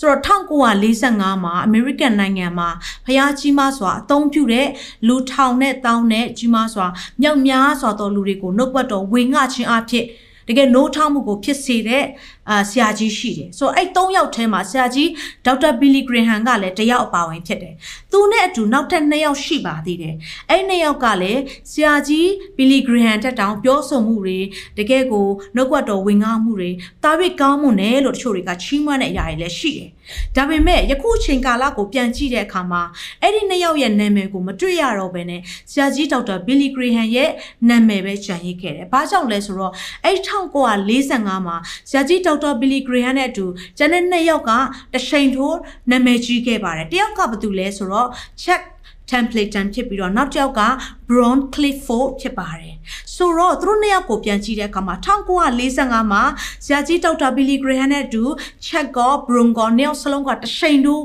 ဆိုတော့1945မှာအမေရိကန်နိုင်ငံမှာဖျားကြီးမားစွာအသုံးပြုတဲ့လူထောင်နဲ့တောင်းနဲ့ကြီးမားစွာမြောက်များစွာသောလူတွေကိုနှုတ်ပတ်တော်ဝေငှခြင်းအဖြစ်တကယ်နိုးထောင်မှုကိုဖြစ်စေတဲ့ အာဆရာကြီးရှိတယ်ဆိုတော့အဲ့၃ယောက်ထဲမှာဆရာကြီးဒေါက်တာဘီလီဂရဟန်ကလည်းတယောက်အပါဝင်ဖြစ်တယ်သူနဲ့အတူနောက်ထပ်၂ယောက်ရှိပါသေးတယ်အဲ့၂ယောက်ကလည်းဆရာကြီးဘီလီဂရဟန်တက်တောင်ပြောဆိုမှုတွေတကယ်ကိုနှုတ်ကပတ်တော်ဝင်ကားမှုတွေတာဝိကောင်းမှုနဲ့လို့တချို့တွေကချီးမွမ်းတဲ့အရာတွေလည်းရှိတယ်ဒါပေမဲ့ယခုချိန်ကာလကိုပြန်ကြည့်တဲ့အခါမှာအဲ့ဒီနှစ်ယောက်ရဲ့နာမည်ကိုမတွေ့ရတော့ဘဲနဲ့ဆရာကြီးဒေါက်တာဘီလီဂရဟန်ရဲ့နာမည်ပဲကျန်ရစ်ခဲ့တယ်။ဘာကြောင့်လဲဆိုတော့အဲ့1945မှာဆရာကြီးဒေါက်တာဘီလီဂရဟန်နဲ့အတူကျန်တဲ့နှစ်ယောက်ကတချိန်ထိုးနာမည်ကြီးခဲ့ပါတယ်။တယောက်ကဘာတူလဲဆိုတော့ check Templeton ဖြစ်ပြီးတော့နောက်တစ်ယောက်က Brown Clifford ဖြစ်ပါတယ်။ဆိုတော့သူတို့နှစ်ယောက်ကိုပြန်ကြည့်တဲ့အခါမှာ1945မှာဆရာကြီးဒေါက်တာဘီလီဂရဟန်နဲ့အတူ Check ကော Brown ကောနှစ်ယောက်စလုံးကတရှိန်တူ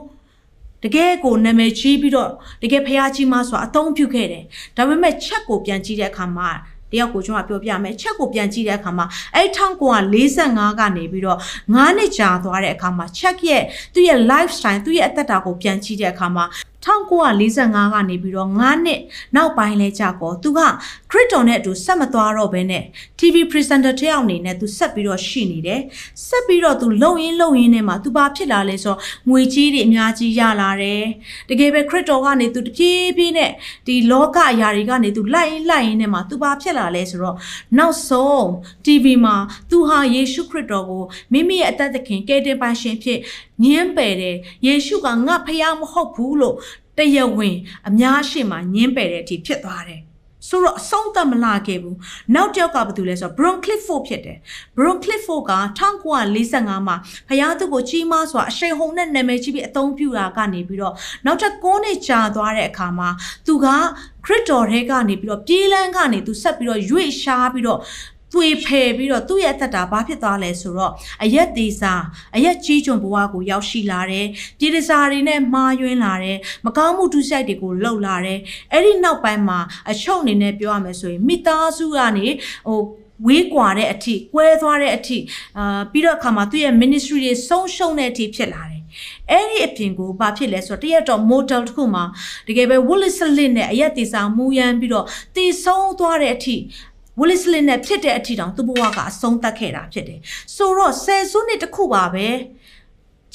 တကယ်ကိုနာမည်ကြီးပြီးတော့တကယ်ဖះကြီးမဆိုတာအသုံးပြုခဲ့တယ်ဒါပေမဲ့ချက်ကိုပြန်ကြည့်တဲ့အခါမှာ တယောက်ကိုကျွန်တော်ပြောပြမယ်ချက်ကိုပြန်ကြည့်တဲ့အခါမှာအဲ့1945ကနေပြီးတော့9နှစ်ကြာသွားတဲ့အခါမှာချက်ရဲ့သူ့ရဲ့ lifestyle သူ့ရဲ့အသက်တာကိုပြန်ကြည့်တဲ့အခါမှာ 1945ကနေပြီးတော့9နှစ်နောက်ပိုင်းလဲကြာကောသူကခရစ်တော်နဲ့အတူဆက်မသွားတော့ဘဲနဲ့ TV presenter တယောက်အနေနဲ့သူဆက်ပြီးတော့ရှိနေတယ်ဆက်ပြီးတော့သူလုံရင်းလုံရင်းနဲ့မှသူဘာဖြစ်လာလဲဆိုတော့ငွေကြီးတွေအများကြီးရလာတယ်တကယ်ပဲခရစ်တော်ကနေသူတပြေးပြေးနဲ့ဒီလောကအရာတွေကနေသူလိုက်ရင်လိုက်ရင်နဲ့မှသူဘာဖြစ်လာလဲဆိုတော့နောက်ဆုံး TV မှာသူဟာယေရှုခရစ်တော်ကိုမိမိရဲ့အသက်သခင်ကယ်တင်ပိုင်ရှင်ဖြစ် ညင်းပယ်တယ်ယေရှုကငါဖះမဟုတ်ဘူးလို့တရဝင်းအများရှိမှညင်းပယ်တဲ့အထိဖြစ်သွားတယ်ဆိုတော့အဆုံးသတ်မလာခဲ့ဘူးနောက်တစ်ယောက်ကဘာတူလဲဆိုတော့ Bron Clifford ဖြစ်တယ် Bron Clifford က1945မှာဖယားသူကိုကြီးမားစွာအရှိန်ဟုန်နဲ့နာမည်ကြီးပြီးအသုံးပြုတာကနေပြီးတော့နောက်ထပ်9နှစ်ကြာသွားတဲ့အခါမှာသူကခရစ်တော်ထဲကနေပြီးတော့ပြေးလန်းကနေသူဆက်ပြီးတော့ရွေ့ရှားပြီးတော့ သွေဖယ်ပြီးတော့သူ့ရဲ့အသက်တာဘာဖြစ်သွားလဲဆိုတော့အရက်သေးစားအရက်ကြီးကျွံဘဝကိုရောက်ရှိလာတယ်ပြည်တစားတွေနဲ့မှားယွင်းလာတယ်မကောင်းမှုဒုစရိုက်တွေကိုလှုပ်လာတယ်အဲ့ဒီနောက်ပိုင်းမှာအချုပ်အနေနဲ့ပြောရမယ်ဆိုရင်မိသားစုကနေဟိုဝေးကွာတဲ့အထိကွဲသွားတဲ့အထိအာပြီးတော့အခါမှာသူ့ရဲ့ ministry တွေဆုံးရှုံးတဲ့အထိဖြစ်လာတယ်အဲ့ဒီအပြင်ကိုဘာဖြစ်လဲဆိုတော့တရက်တော့ model တစ်ခုမှာတကယ်ပဲ Willis Slit နဲ့အရက်တေစာမူရန်ပြီးတော့တည်ဆုံးသွားတဲ့အထိ ဝလစ်လင်နဲ့ဖြစ်တဲ့အထီတောင်သူ့ဘဝကအဆုံးသတ်ခဲ့တာဖြစ်တယ်ဆိုတော့ဆယ်စုနှစ်တစ်ခုပါပဲ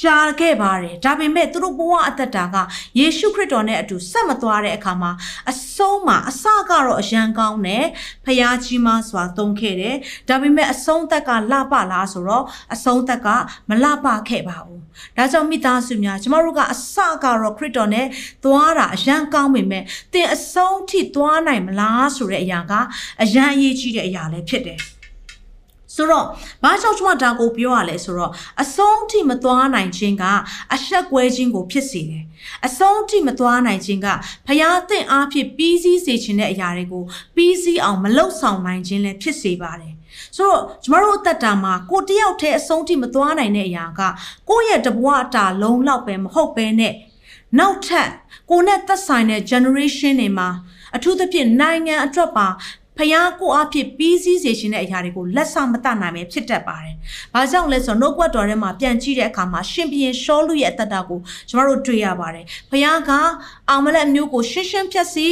ကြာခဲ့ပါတယ်ဒါပေမဲ့သူတို့ဘဝအသက်တာကယေရှုခရစ်တော်နဲ့အတူဆက်မသွားတဲ့အခါမှာအဆုံးမှာအစကတော့အယံကောင်းတယ်ဖျားကြီးမစွာသုံးခဲ့တယ်ဒါပေမဲ့အဆုံးသက်ကလှပလားဆိုတော့အဆုံးသက်ကမလှပခဲ့ပါဘူးဒါကြောင့်မိသားစုများကျမတို့ကအစကတော့ခရစ်တော်နဲ့သွားတာအယံကောင်းပေမဲ့သင်အဆုံးထိသွားနိုင်မလားဆိုတဲ့အရာကအယံအရေးကြီးတဲ့အရာလည်းဖြစ်တယ် ဆိုတော့ဘာကြောင့်ကျွန်မဒါကိုပြောရလဲဆိုတော့အဆုံးထိမသွားနိုင်ခြင်းကအဆက်ကွဲခြင်းကိုဖြစ်စေတယ်အဆုံးထိမသွားနိုင်ခြင်းကဖျားသင့်အားဖြင့်ပြီးစည်းစေခြင်းတဲ့အရာတွေကိုပြီးစည်းအောင်မလုံဆောင်နိုင်ခြင်းလည်းဖြစ်စေပါတယ်ဆိုတော့ကျမတို့အသက်တာမှာကိုတယောက်တည်းအဆုံးထိမသွားနိုင်တဲ့အရာကကိုယ့်ရဲ့တဘဝတာလုံးလောက်ပဲမဟုတ်ပဲနဲ့နောက်ထပ်ကိုနဲ့သက်ဆိုင်တဲ့ generation တွေမှာအထူးသဖြင့်နိုင်ငံအတွက်ပါ ဖျားကိုအဖြစ်ပြီးစည်းစေခြင်းတဲ့အရာတွေကိုလက်ဆောင်မတနိုင်ပဲဖြစ်တတ်ပါတယ်။ဘာကြောင့်လဲဆိုတော့နှုတ်ကပတ်တော်ထဲမှာပြန်ကြည့်တဲ့အခါမှာရှင်ဘီရင်ရှောလူရဲ့အသက်တာကိုကျမတို့တွေ့ရပါတယ်။ဖျားကအာမလက်မျိုးကိုရှင်းရှင်းဖြတ်စီ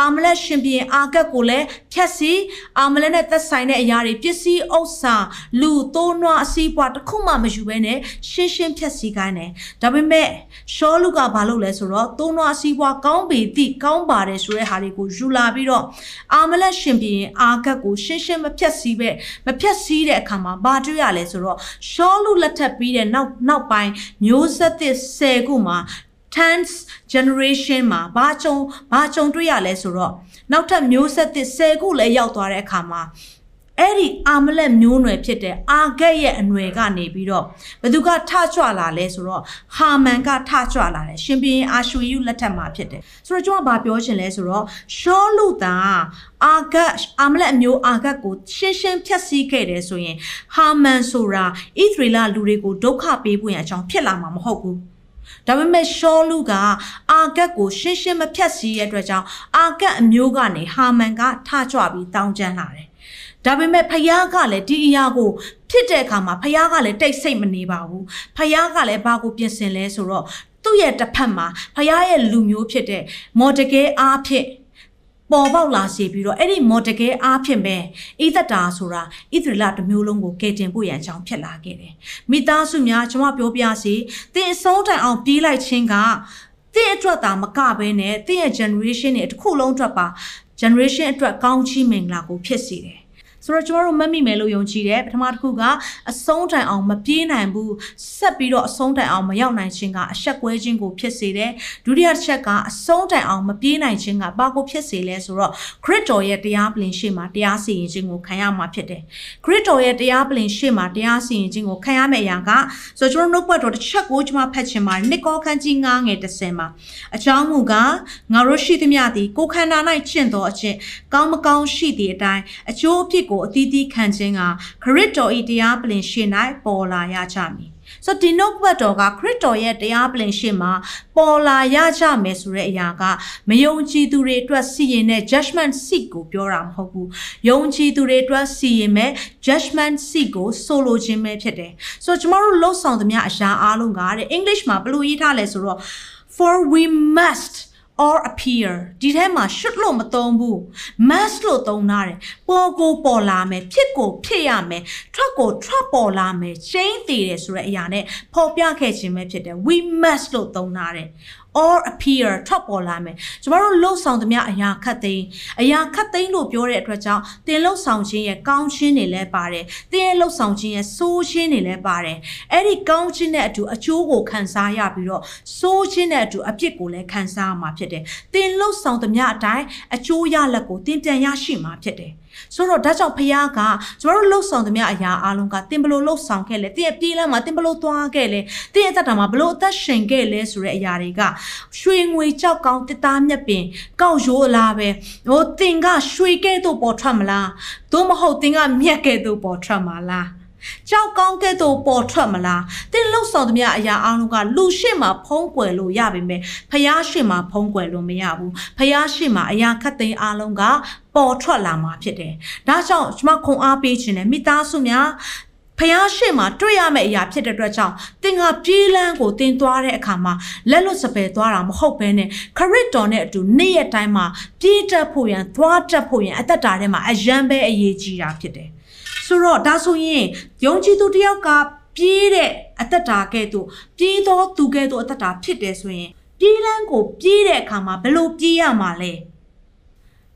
အာမလက်ရှင်ဘီရင်အာကတ်ကိုလည်းဖြတ်စီအာမလက်နဲ့သက်ဆိုင်တဲ့အရာတွေပစ္စည်းဥစ္စာလူသိုးနွားအစည်းပွားတစ်ခုမှမယူဘဲနဲ့ရှင်းရှင်းဖြတ်စီခိုင်းတယ်။ဒါပေမဲ့ရှောလူကဘာလုပ်လဲဆိုတော့သိုးနွားအစည်းပွားကောင်းပေသည့်ကောင်းပါတယ်ဆိုတဲ့ဟာတွေကိုယူလာပြီးတော့အာမလက်ရှင်ပြင်အာဂတ်ကိုရှင်းရှင်းမဖြတ်စည်းပဲမဖြတ်စည်းတဲ့အခါမှာဘာတွေ့ရလဲဆိုတော့ရှောလူလက်ထပ်ပြီးတဲ့နောက်နောက်ပိုင်းမျိုးဆက်သစ်10ခုမှာ tenth generation မှာဘာကြုံဘာကြုံတွေ့ရလဲဆိုတော့နောက်ထပ်မျိုးဆက်သစ်10ခုလည်းရောက်သွားတဲ့အခါမှာအဲ့ဒီအာမလက်မျိုးနွယ်ဖြစ်တဲ့အာဂက်ရဲ့အနွယ်ကနေပြီးတော့ဘသူကထကြွလာလဲဆိုတော့ဟာမန်ကထကြွလာတယ်ရှင်ဘီရင်အာရှူယူလက်ထက်မှာဖြစ်တယ်ဆိုတော့ကျွန်တော်ဗာပြောချင်လဲဆိုတော့ရှောလူသာအာဂတ်အာမလက်အမျိုးအာဂတ်ကိုရှင်းရှင်းဖြတ်စည်းခဲ့တယ်ဆိုရင်ဟာမန်ဆိုတာဣသရေလလူတွေကိုဒုက္ခပေးဖို့ရအကြောင်းဖြစ်လာမှာမဟုတ်ဘူး ဒါပေမဲ့ရှောလူကအာဂတ်ကိုရှင်းရှင်းမဖြတ်စည်းရတဲ့အတွက်ကြောင့်အာဂတ်အမျိုးကနေဟာမန်ကထကြွပြီးတောင်းကျမ်းလာတယ်ဒါပေမဲ့ဖယားကလည်းဒီအရာကိုဖြစ်တဲ့အခါမှာဖယားကလည်းတိတ်ဆိတ်မနေပါဘူးဖယားကလည်းဘာကိုပြင်ဆင်လဲဆိုတော့သူ့ရဲ့တစ်ဖက်မှာဖယားရဲ့လူမျိုးဖြစ်တဲ့မော်တကဲအားဖြင့် ပေါ်ပေါက်လာစေပြီးတော့အဲ့ဒီမော်တကဲအားဖြင့်ပဲဣသတာဆိုတာဣသရေလတစ်မျိုးလုံးကိုကယ်တင်ဖို့ရန်အကြောင်းဖြစ်လာခဲ့တယ်မိသားစုများကျွန်မပြောပြစီသင်အဆုံးတိုင်အောင်ပြေးလိုက်ခြင်းကသင်အတွက်သာမကဘဲနဲ့သင်ရဲ့ generation တွေတစ်ခုလုံးအတွက်ပါ generation အတွက်ကောင်းချီးမင်္ဂလာကိုဖြစ်စေတယ် ဆိုတော့ကျမတို့မမိမယ်လို့ယုံကြည်တယ်ပထမတစ်ခုကအဆုံးတိုင်အောင်မပြေးနိုင်ဘူးဆက်ပြီးတော့အဆုံးတိုင်အောင်မရောက်နိုင်ခြင်းကအဆက်ကွဲခြင်းကိုဖြစ်စေတယ်ဒုတိယတစ်ချက်ကအဆုံးတိုင်အောင်မပြေးနိုင်ခြင်းကဘာကိုဖြစ်စေလဲဆိုတော့ခရစ်တော်ရဲ့တရားပလင်ရှေ့မှာတရားစီရင်ခြင်းကိုခံရမှာဖြစ်တယ်ခရစ်တော်ရဲ့တရားပလင်ရှေ့မှာတရားစီရင်ခြင်းကိုခံရမယ့်အရာကဆိုတော့ကျွန်တော်နှုတ်ပတ်တော်တစ်ချက်ကိုကျွန်မဖတ်ချင်ပါတယ်နှစ်ကောခန်းကြီး9ငယ်30မှာအကြောင်းမူကားငါတို့ရှိသမျှသည်ကိုခန္ဓာ၌ကျင့်တော်အခြင်းကောင်းမကောင်းရှိသည့်အတိုင်းအကျိုးအဖြစ်ကိုအသီးသီးခံခြင်းကခရစ်တော်၏တရားပလင်ရှင်း၌ပေါ်လာရကြမည်ဆိုတော့ဒီနှုတ်ဘတ်တော်ကခရစ်တော်ရဲ့တရားပလင်ရှင်းမှာပေါ်လာရကြမယ်ဆိုတဲ့အရာကမယုံကြည်သူတွေအတွက်စီရင်တဲ့ judgment seat ကိုပြောတာမဟုတ်ဘူးယုံကြည်သူတွေအတွက်စီရင်မဲ့ judgment seat ကိုဆိုလိုခြင်းပဲဖြစ်တယ်ဆိုတော့ကျမတို့လှုပ်ဆောင်သမျှအရာအားလုံးကတဲ့ English မှာဘယ်လိုရေးထားလဲဆိုတော့ for we must or appear ဒီထဲမှာ should လို့မသုံးဘူး must လို့သုံးထားတယ်ပေါ်ကိုပေါ်လာမယ်ဖြစ်ကိုဖြစ်ရမယ်ထွက်ကိုထွက်ပေါ်လာမယ် change တည်တယ်ဆိုတဲ့အရာနဲ့ပေါ်ပြခဲ့ခြင်းပဲဖြစ်တယ် we must လို့သုံးထားတယ် or appear ထွက်ပေါ်လာမယ်ကျမတို့လှုပ်ဆောင်သမျှအရာခတ်သိမ်းအရာခတ်သိမ်းလို့ပြောတဲ့အတွက်ကြောင့်တင်လှုပ်ဆောင်ခြင်းရဲ့ကောင်းခြင်းတွေလည်းပါတယ်တင်ရဲ့လှုပ်ဆောင်ခြင်းရဲ့ဆိုးခြင်းတွေလည်းပါတယ်အဲ့ဒီကောင်းခြင်းနဲ့အတူအကျိုးကိုခံစားရပြီးတော့ဆိုးခြင်းနဲ့အတူအပြစ်ကိုလည်းခံစားရမှာဖြစ်တယ်တင်လှုပ်ဆောင်သမျှအတိုင်းအကျိုးရလက်ကိုတင်ပြန်ရရှိမှာဖြစ်တယ်ဆိုတော့ဒါကြောင့်ဖခင်ကကျမတို့လှုပ်ဆောင်သမျှအရာအလုံးကတင်ဘလို့လှုပ်ဆောင်ခဲ့လဲတင်ရဲ့ပြေးလမ်းမှာတင်ဘလို့သွားခဲ့လဲတင်ရဲ့အသက်တာမှာဘလို့အသက်ရှင်ခဲ့လဲဆိုတဲ့အရာတွေကရွှေငွေကြောက်ကောင်းတစ်သားမြက်ပင်ကောက်ရိုးလားပဲဟိုတင်ကရွှေကဲ့သို့ပေါ်ထွက်မလားသို့မဟုတ်တင်ကမြက်ကဲ့သို့ပေါ်ထွက်မှာလား ကြောက်ကောင်းကဲ့သို့ပေါ်ထွက်မလားတင်းလှုပ်ဆောင်သမျှအရာအလုံးကလူရှိမှဖုံးကွယ်လို့ရပါမယ်ဖျားရှိမှဖုံးကွယ်လို့မရဘူးဖျားရှိမှအရာခတ်သိမ်းအလုံးကပေါ်ထွက်လာမှာဖြစ်တယ်ဒါကြောင့်ကျွန်မခွန်အားပေးခြင်းနဲ့မိသားစုများဖျားရှိမှတွေ့ရမယ့်အရာဖြစ်တဲ့အတွက်ကြောင့်တင်ကပြေးလန်းကိုတင်သွားတဲ့အခါမှာလက်လွတ်စပယ်သွားတာမဟုတ်ဘဲနဲ့ခရစ်တော်နဲ့အတူနေ့ရက်တိုင်းမှာပြေးတက်ဖို့ရန်သွားတက်ဖို့ရန်အသက်တာထဲမှာအယံပဲအရေးကြီးတာဖြစ်တယ် ဆိုတော့ဒါဆိုရင်ယုံကြည်သူတယောက်ကပြေးတဲ့အသက်တာကဲ့သို့ပြေးသောသူကဲ့သို့အသက်တာဖြစ်တယ်ဆိုရင်ပြေးလန်းကိုပြေးတဲ့အခါမှာဘယ်လိုပြေးရမှာလဲ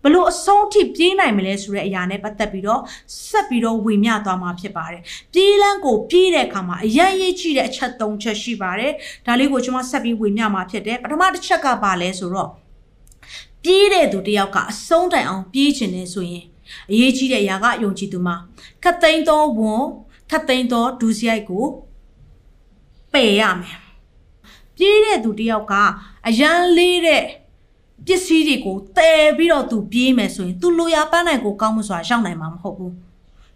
ဘလို့အဆုံးထိပြေးနိုင်မလဲဆိုတဲ့အရာနဲ့ပတ်သက်ပြီးတော့ဆက်ပြီးတော့ဝေမျှသွားမှာဖြစ်ပါတယ်။ပြေးလန်းကိုပြေးတဲ့အခါမှာအရန်ရေးကြည့်တဲ့အချက်၃ချက်ရှိပါတယ်။ဒါလေးကိုကျွန်မဆက်ပြီးဝေမျှမှာဖြစ်တယ်။ပထမတစ်ချက်ကပါလဲဆိုတော့ပြေးတဲ့သူတယောက်ကအဆုံးတိုင်အောင်ပြေးချင်နေဆိုရင် အရေးကြီးတဲ့အရာကယုံကြည်သူမှာခတ်သိမ်းသောဝန်ခတ်သိမ်းသောဒုစရိုက်ကိုပယ်ရမယ်ပြေးတဲ့သူတယောက်ကအရန်လေးတဲ့ပစ္စည်းတွေကိုတည်ပြီးတော့သူပြေးမယ်ဆိုရင် तू လိုရာပန်းနိုင်ကိုကောင်းမှုစွာရောက်နိုင်မှာမဟုတ်ဘူး။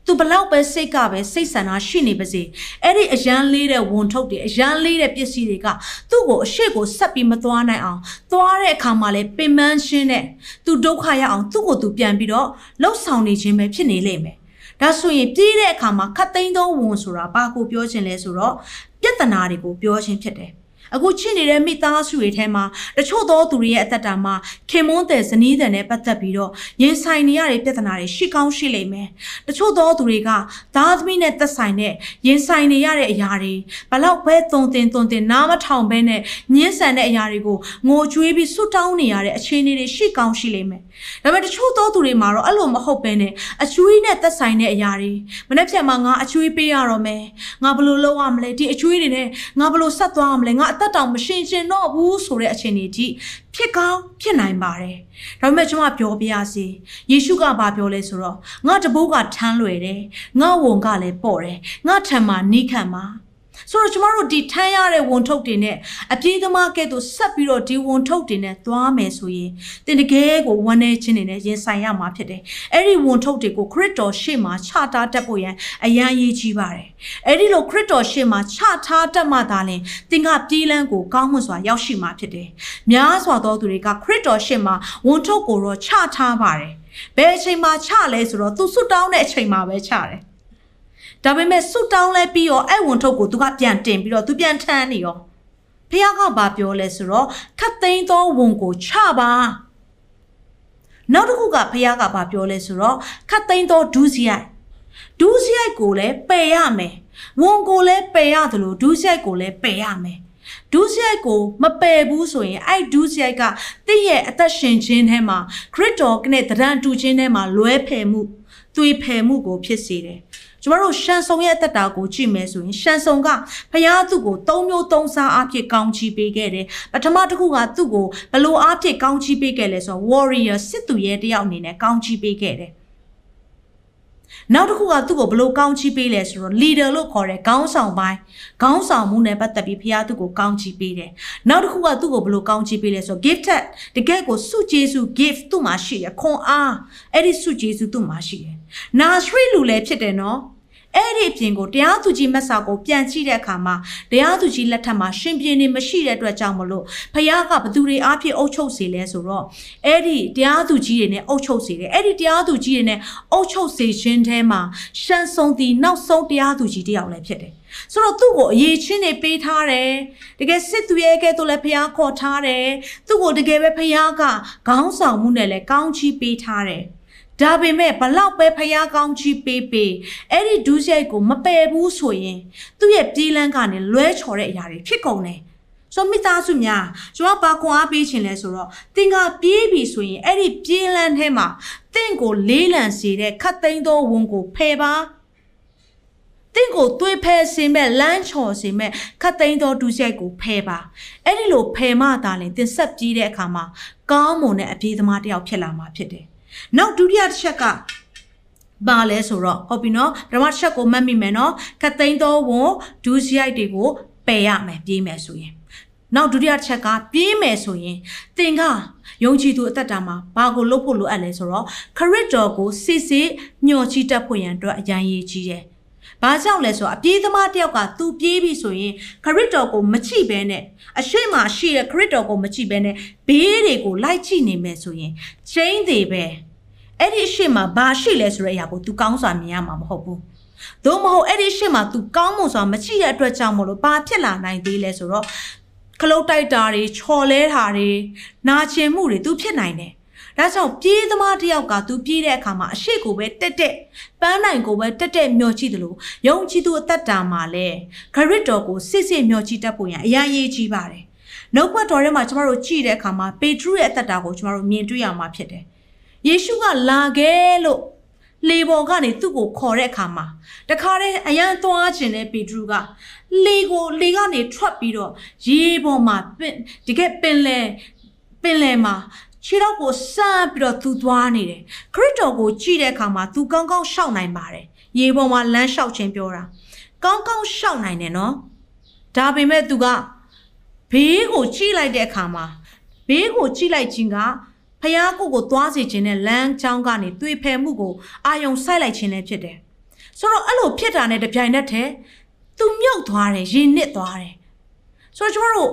သူဘလောက်ပဲစိတ်ကပဲစိတ်ဆန္ဒရှိနေပါစေအဲ့ဒီအရန်လေးတဲ့ဝန်ထုတ်တွေအရန်လေးတဲ့ပစ္စည်းတွေကသူ့ကိုအရှိကိုဆက်ပြီးမသွားနိုင်အောင်သွားတဲ့အခါမှာလဲပင်ပန်းရှင်းတဲ့သူဒုက္ခရအောင်သူ့ကိုသူပြန်ပြီးတော့လှုပ်ဆောင်နေခြင်းပဲဖြစ်နေလိမ့်မယ်ဒါဆိုရင်ပြီးတဲ့အခါမှာခတ်သိမ်းသောဝန်ဆိုတာဘာကိုပြောခြင်းလဲဆိုတော့ပြဿနာတွေကိုပြောခြင်းဖြစ်တယ် အခုချစ်နေတဲ့မိသားစုတွေထဲမှာတချို့သောသူတွေရဲ့အသက်တာမှာခင်မွန်းတဲ့ဇနီးတဲ့နဲ့ပတ်သက်ပြီးတော့ရင်ဆိုင်နေရတဲ့ပြဿနာတွေရှိကောင်းရှိလိမ့်မယ်။တချို့သောသူတွေကသားသမီးနဲ့သက်ဆိုင်တဲ့ရင်ဆိုင်နေရတဲ့အရာတွေဘလောက်ပဲတုံတင်တုံတင်နားမထောင်ဘဲနဲ့ညှင်းဆန်တဲ့အရာတွေကိုငိုကြွေးပြီးဆွတောင်းနေရတဲ့အခြေအနေတွေရှိကောင်းရှိလိမ့်မယ်။ဒါပေမဲ့တချို့သောသူတွေမှာတော့အဲ့လိုမဟုတ်ဘဲနဲ့အကျွေးနဲ့သက်ဆိုင်တဲ့အရာတွေမနေ့ဖြန်မှာငါအကျွေးပေးရတော့မယ်။ငါဘယ်လိုလုပ်ရမလဲဒီအကျွေးတွေနဲ့ငါဘယ်လိုဆက်သွားရမလဲငါအသက်တောင်မရှင်ရှင်တော့ဘူးဆိုတဲ့အခြေအနေထိဖြစ်ကောင်းဖြစ်နိုင်ပါတယ်။ဒါပေမဲ့ကျွန်မပြောပြရစီယေရှုကဘာပြောလဲဆိုတော့ငါတဘိုးကထမ်းလွယ်တယ်။ငါဝန်ကလည်းပေါ့တယ်။ငါထံမှာနိခံမှာ။ ဆိုတော့ကျမတို့ဒီထမ်းရတဲ့ဝန်ထုတ်တွေနဲ့အပြေးသမားကဲ့သို့ဆက်ပြီးတော့ဒီဝန်ထုတ်တွေနဲ့သွားမယ်ဆိုရင်တင်တကယ်ကိုဝမ်းနေခြင်းတွေနဲ့ရင်ဆိုင်ရမှာဖြစ်တယ်။အဲ့ဒီဝန်ထုတ်တွေကိုခရစ်တော်ရှေ့မှာချထားတတ်ဖို့ရန်အရန်ရေးကြီးပါတယ်။အဲ့ဒီလိုခရစ်တော်ရှေ့မှာချထားတတ်မှသာလျှင်သင်ကပြေးလန်းကိုကောင်းမွန်စွာရောက်ရှိမှာဖြစ်တယ်။များစွာသောသူတွေကခရစ်တော်ရှေ့မှာဝန်ထုတ်ကိုတော့ချထားပါတယ်။ဘယ်အချိန်မှာချလဲဆိုတော့သူဆွတ်တောင်းတဲ့အချိန်မှာပဲချတယ် ဒါပေမဲ့ဆုတောင်းလဲပြီးတော့အဲ့ဝန်ထုတ်ကိုသူကပြန်တင်ပြီးတော့သူပြန်ထမ်းနေရောဖះကဘာပြောလဲဆိုတော့ခတ်သိမ်းသောဝန်ကိုချပါနောက်တစ်ခုကဖះကဘာပြောလဲဆိုတော့ခတ်သိမ်းသောဒုစရိုက်ဒုစရိုက်ကိုလည်းပယ်ရမယ်ဝန်ကိုလည်းပယ်ရတယ်လို့ဒုစရိုက်ကိုလည်းပယ်ရမယ်ဒုစရိုက်ကိုမပယ်ဘူးဆိုရင်အဲ့ဒုစရိုက်ကတင့်ရဲ့အသက်ရှင်ခြင်းထဲမှာခရစ်တော်နဲ့တရံတူခြင်းထဲမှာလွဲဖယ်မှုသွေဖယ်မှုကိုဖြစ်စေတယ် ကျမတို့ရှန်ဆုံရဲ့အသက်တာကိုကြည့်မယ်ဆိုရင်ရှန်ဆုံကဖယားသူ့ကိုသုံးမျိုးသုံးစားအဖြစ်ကောင်းချီးပေးခဲ့တယ်ပထမတစ်ခုကသူ့ကိုဘလို့အဖြစ်ကောင်းချီးပေးခဲ့လဲဆိုတော့ warrior စစ်သူရဲ့တယောက်အနေနဲ့ကောင်းချီးပေးခဲ့တယ်နောက်တစ်ခုကသူ့ကိုဘလို့ကောင်းချီးပေးလဲဆိုတော့ leader လို့ခေါ်တဲ့ခေါင်းဆောင်ပိုင်းခေါင်းဆောင်မှုနဲ့ပတ်သက်ပြီးဖခင်သူ့ကိုကောင်းချီးပေးတယ်နောက်တစ်ခုကသူ့ကိုဘလို့ကောင်းချီးပေးလဲဆိုတော့ gifted တကယ်ကိုစုကျေးဇူး gift သူ့မှာရှိရခွန်အားအဲ့ဒီစုကျေးဇူးသူ့မှာရှိတယ် နာရှရီလူလည်းဖြစ်တယ်နော်အဲ့ဒီအပြင်ကိုတရားသူကြီးမက်စာကိုပြန်ကြည့်တဲ့အခါမှာတရားသူကြီးလက်ထက်မှာရှင်ပြင်းနေမရှိတဲ့အတွက်ကြောင့်မလို့ဖခင်ကဘသူတွေအားဖြင့်အုပ်ချုပ်စေလဲဆိုတော့အဲ့ဒီတရားသူကြီးတွေနဲ့အုပ်ချုပ်စေတယ်အဲ့ဒီတရားသူကြီးတွေနဲ့အုပ်ချုပ်စေခြင်းထဲမှာရှန်ဆုံတီနောက်ဆုံးတရားသူကြီးတစ်ယောက်လည်းဖြစ်တယ်ဆိုတော့သူ့ကိုအရေးချင်းနေပေးထားတယ်တကယ်စစ်သူရဲ့ကဲတော့လည်းဖះခေါ်ထားတယ်သူ့ကိုတကယ်ပဲဖះကခေါင်းဆောင်မှုနဲ့လည်းကောင်းချီးပေးထားတယ် ဒါပေမဲ့ဘလောက်ပဲဖះကောင်းချီးပေးပေးအဲ့ဒီဒုစရိုက်ကိုမပယ်ဘူးဆိုရင်သူ့ရဲ့ပြေးလန်းကနေလွဲချော်တဲ့အရာတွေဖြစ်ကုန်တယ်ဆိုမိသားစုများကျွန်တော်ဘာခွန်အားပေးခြင်းလဲဆိုတော့တင်ကပြေးပြီဆိုရင်အဲ့ဒီပြေးလန်းထဲမှာတင့်ကိုလေးလံစေတဲ့ခတ်သိမ်းသောဝန်ကိုဖယ်ပါတင့်ကိုသွေးဖဲစင်မဲ့လမ်းချော်စင်မဲ့ခတ်သိမ်းသောဒုစရိုက်ကိုဖယ်ပါအဲ့ဒီလိုဖယ်မှသာလင်တင်ဆက်ပြေးတဲ့အခါမှာကောင်းမွန်တဲ့အပြေးသမားတစ်ယောက်ဖြစ်လာမှာဖြစ်တယ် နောက်ဒုတိယတစ်ချက်ကပါလဲဆိုတော့ဟုတ်ပြီနော်ပထမတစ်ချက်ကိုမှတ်မိမယ်နော်ခတ်သိမ်းသောဝန်ဒုစရိုက်တွေကိုပယ်ရမယ်ပြေးမယ်ဆိုရင်နောက်ဒုတိယချက်ကပြေးမယ်ဆိုရင်သင်ကယုံကြည်သူအသက်တာမှာဘာကိုလုပ်ဖို့လိုအပ်လဲဆိုတော့ခရစ်တော်ကိုစစ်စစ်ညှော်ချီတက်ဖို့ရန်အတွက်အရန်ရေးကြီးတယ်။ဘာကြောင့်လဲဆိုတော့အပြေးသမားတယောက်ကသူပြေးပြီဆိုရင်ခရစ်တော်ကိုမချိဘဲနဲ့အရှိမရှိတဲ့ခရစ်တော်ကိုမချိဘဲနဲ့ဘေးတွေကိုလိုက်ချိနေမယ်ဆိုရင်ချင်းတွေပဲ အဲ့ဒီအရှိမဘာရှိလဲဆိုတဲ့အရာကို तू ကောင်းစွာမြင်ရမှာမဟုတ်ဘူး။သို့မဟုတ်အဲ့ဒီရှေ့မှာ तू ကောင်းမွန်စွာမချိတဲ့အတွက်ကြောင့်မလို့ဘာဖြစ်လာနိုင်သေးလဲဆိုတော့ခလုတ်တိုက်တာတွေချော်လဲတာတွေနာကျင်မှုတွေသူဖြစ်နိုင်တယ်။ဒါကြောင့်ပြေးသမားတယောက်ကသူပြေးတဲ့အခါမှာအရှိကိုပဲတက်တက်ပန်းနိုင်ကိုပဲတက်တက်မျောကြည့်တယ်လို့ယုံကြည်သူအသက်တာမှာလဲခရစ်တော်ကိုစစ်စစ်မျောကြည့်တတ်ဖို့ရန်အရာရေးကြီးပါတယ်။နှုတ်ဘတ်တော်ထဲမှာကျမတို့ကြည့်တဲ့အခါမှာပေထရုရဲ့အသက်တာကိုကျမတို့မြင်တွေ့ရမှာဖြစ်တယ်။ ယေရှုကလာခဲ့လို့လေပေါ်ကနေသူ့ကိုခေါ်တဲ့အခါမှာတခါတည်းအရန်သွားခြင်းတဲ့ပေထရုကလေကိုလေကနေထွက်ပြီးတော့ရေပေါ်မှာပင်တကယ်ပင်လေပင်လေမှာခြေတော့ကိုစမ်းပြီးတော့သူသွားနေတယ်ခရစ်တော်ကိုကြည့်တဲ့အခါမှာသူကောင်းကောင်းရှောက်နိုင်ပါတယ်ရေပေါ်မှာလမ်းလျှောက်ခြင်းပြောတာကောင်းကောင်းရှောက်နိုင်တယ်နော်ဒါပေမဲ့သူကဘေးကိုကြည့်လိုက်တဲ့အခါမှာဘေးကိုကြည့်လိုက်ခြင်းက ဖះကိုကိုသွားစေခြင်းနဲ့လမ်းချောင်းကနေတွေ့ဖယ်မှုကိုအာယုံဆိုင်လိုက်ခြင်းလည်းဖြစ်တယ်ဆိုတော့အဲ့လိုဖြစ်တာနဲ့တပြိုင်နက်တည်းသူမြုပ်သွားတယ်ရင်နစ်သွားတယ်ဆိုတော့ကျွန်တော်တို့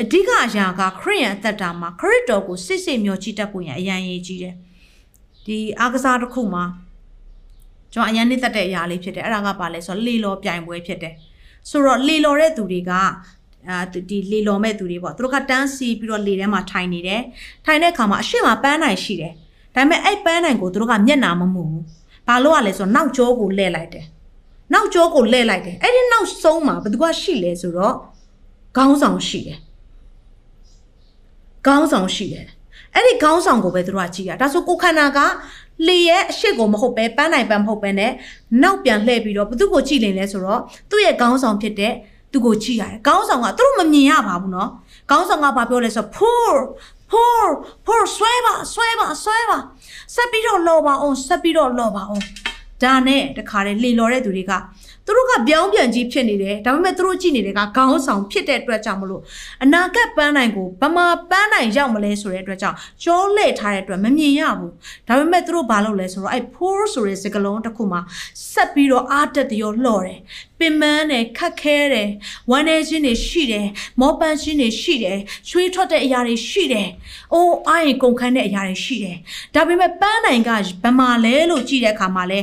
အဓိကအရာကခရိယန်အသက်တာမှာခရစ်တော်ကိုစစ်စစ်မျှော်ကြည့်တတ်ဖို့ရန်အရန်ရေးကြီးတယ်ဒီအားကစားတစ်ခုမှာကျွန်တော်အရန်နှစ်သက်တဲ့အရာလေးဖြစ်တယ်အဲ့ဒါကဘာလဲဆိုတော့လေလော်ပြိုင်ပွဲဖြစ်တယ်ဆိုတော့လေလော်တဲ့သူတွေက အာဒီလေလော်မဲ့သူတွေပေါ့သူတို့ကတန်းစီပြီးတော့လေထဲမှာထိုင်နေတယ်ထိုင်တဲ့အခါမှာအရှိမပန်းနိုင်ရှိတယ်ဒါပေမဲ့အဲ့ပန်းနိုင်ကိုသူတို့ကမျက်နာမမှုဘူးဘာလို့ ਆ လဲဆိုတော့နောက်ကျောကိုလဲလိုက်တယ်နောက်ကျောကိုလဲလိုက်တယ်အဲ့ဒီနောက်ဆုံးမှာဘယ်သူကရှိလဲဆိုတော့ခေါင်းဆောင်ရှိတယ်ခေါင်းဆောင်ရှိတယ်အဲ့ဒီခေါင်းဆောင်ကိုပဲသူတို့ကကြည့်ရဒါဆိုကိုခန္ဓာကလေရဲ့အရှိကိုမဟုတ်ပဲပန်းနိုင်ပန်းမဟုတ်ပဲနဲ့နောက်ပြန်လှည့်ပြီးတော့ဘသူ့ကိုကြည့်နေလဲဆိုတော့သူ့ရဲ့ခေါင်းဆောင်ဖြစ်တဲ့ သူကိုကြည့်ရတယ်ခေါင်းဆောင်ကသူတို့မမြင်ရပါဘူးနော်ခေါင်းဆောင်ကဘာပြောလဲဆိုတော့ poor poor poor ဆွဲပါဆွဲပါဆွဲပါဆက်ပြီးတော့လော်ပါအောင်ဆက်ပြီးတော့လော်ပါအောင်ဒါနဲ့တခါတည်းလှေလော်တဲ့သူတွေက သူတို့ကပြောင်းပြန်ကြီးဖြစ်နေတယ်ဒါပေမဲ့သူတို့ကြည့်နေတဲ့ကခေါင်းဆောင်ဖြစ်တဲ့အတွက်ကြောင့်မလို့အနာဂတ်ပန်းနိုင်ကိုဗမာပန်းနိုင်ရောက်မလဲဆိုတဲ့အတွက်ကြောင့်ကြောလှည့်ထားတဲ့အတွက်မမြင်ရဘူးဒါပေမဲ့သူတို့ဘာလုပ်လဲဆိုတော့အဲ့ poor ဆိုတဲ့စကားလုံးတစ်ခုမှာဆက်ပြီးတော့အားတက်တရောလှော်တယ်ပင်မန်းတယ်ခက်ခဲတယ်ဝမ်းနေခြင်းတွေရှိတယ်မောပန်းခြင်းတွေရှိတယ်ချွေးထွက်တဲ့အရာတွေရှိတယ်အိုးအားရင်ကုန်ခန်းတဲ့အရာတွေရှိတယ်ဒါပေမဲ့ပန်းနိုင်ကဗမာလဲလို့ကြည့်တဲ့အခါမှာလဲ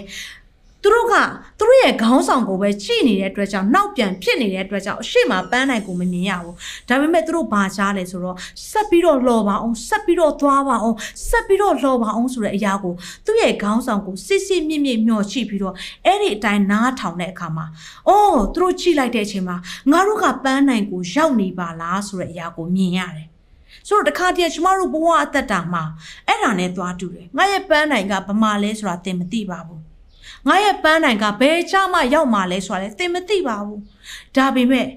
သူတို့ကသူတို့ရဲ့ခေါင်းဆောင်ကိုပဲကြည့်နေတဲ့အတွက်ကြောင့်နောက်ပြန်ဖြစ်နေတဲ့အတွက်ကြောင့်အရှိမပန်းနိုင်ကိုမမြင်ရဘူးဒါပေမဲ့သူတို့ဘာကြားလဲဆိုတော့ဆက်ပြီးတော့လှော်ပါအောင်ဆက်ပြီးတော့သွားပါအောင်ဆက်ပြီးတော့လှော်ပါအောင်ဆိုတဲ့အရာကိုသူ့ရဲ့ခေါင်းဆောင်ကိုစစ်စစ်မြင့်မြင့်မျှော်ချိပြီးတော့အဲ့ဒီအတိုင်းနားထောင်တဲ့အခါမှာအော်သူတို့ကြည့်လိုက်တဲ့အချိန်မှာငါတို့ကပန်းနိုင်ကိုရောက်နေပါလားဆိုတဲ့အရာကိုမြင်ရတယ်ဆိုတော့တခါတည်းကျမတို့ဘဝအသက်တာမှာအဲ့ဒါနဲ့သွားတူတယ်ငါရဲ့ပန်းနိုင်ကဗမာလဲဆိုတာသင်မသိပါဘူး ငါရဲ့ပန်းနိုင်ကဘယ်ချမှရောက်မှာလဲဆိုတာလဲသင်မသိပါဘူးဒါပေမဲ့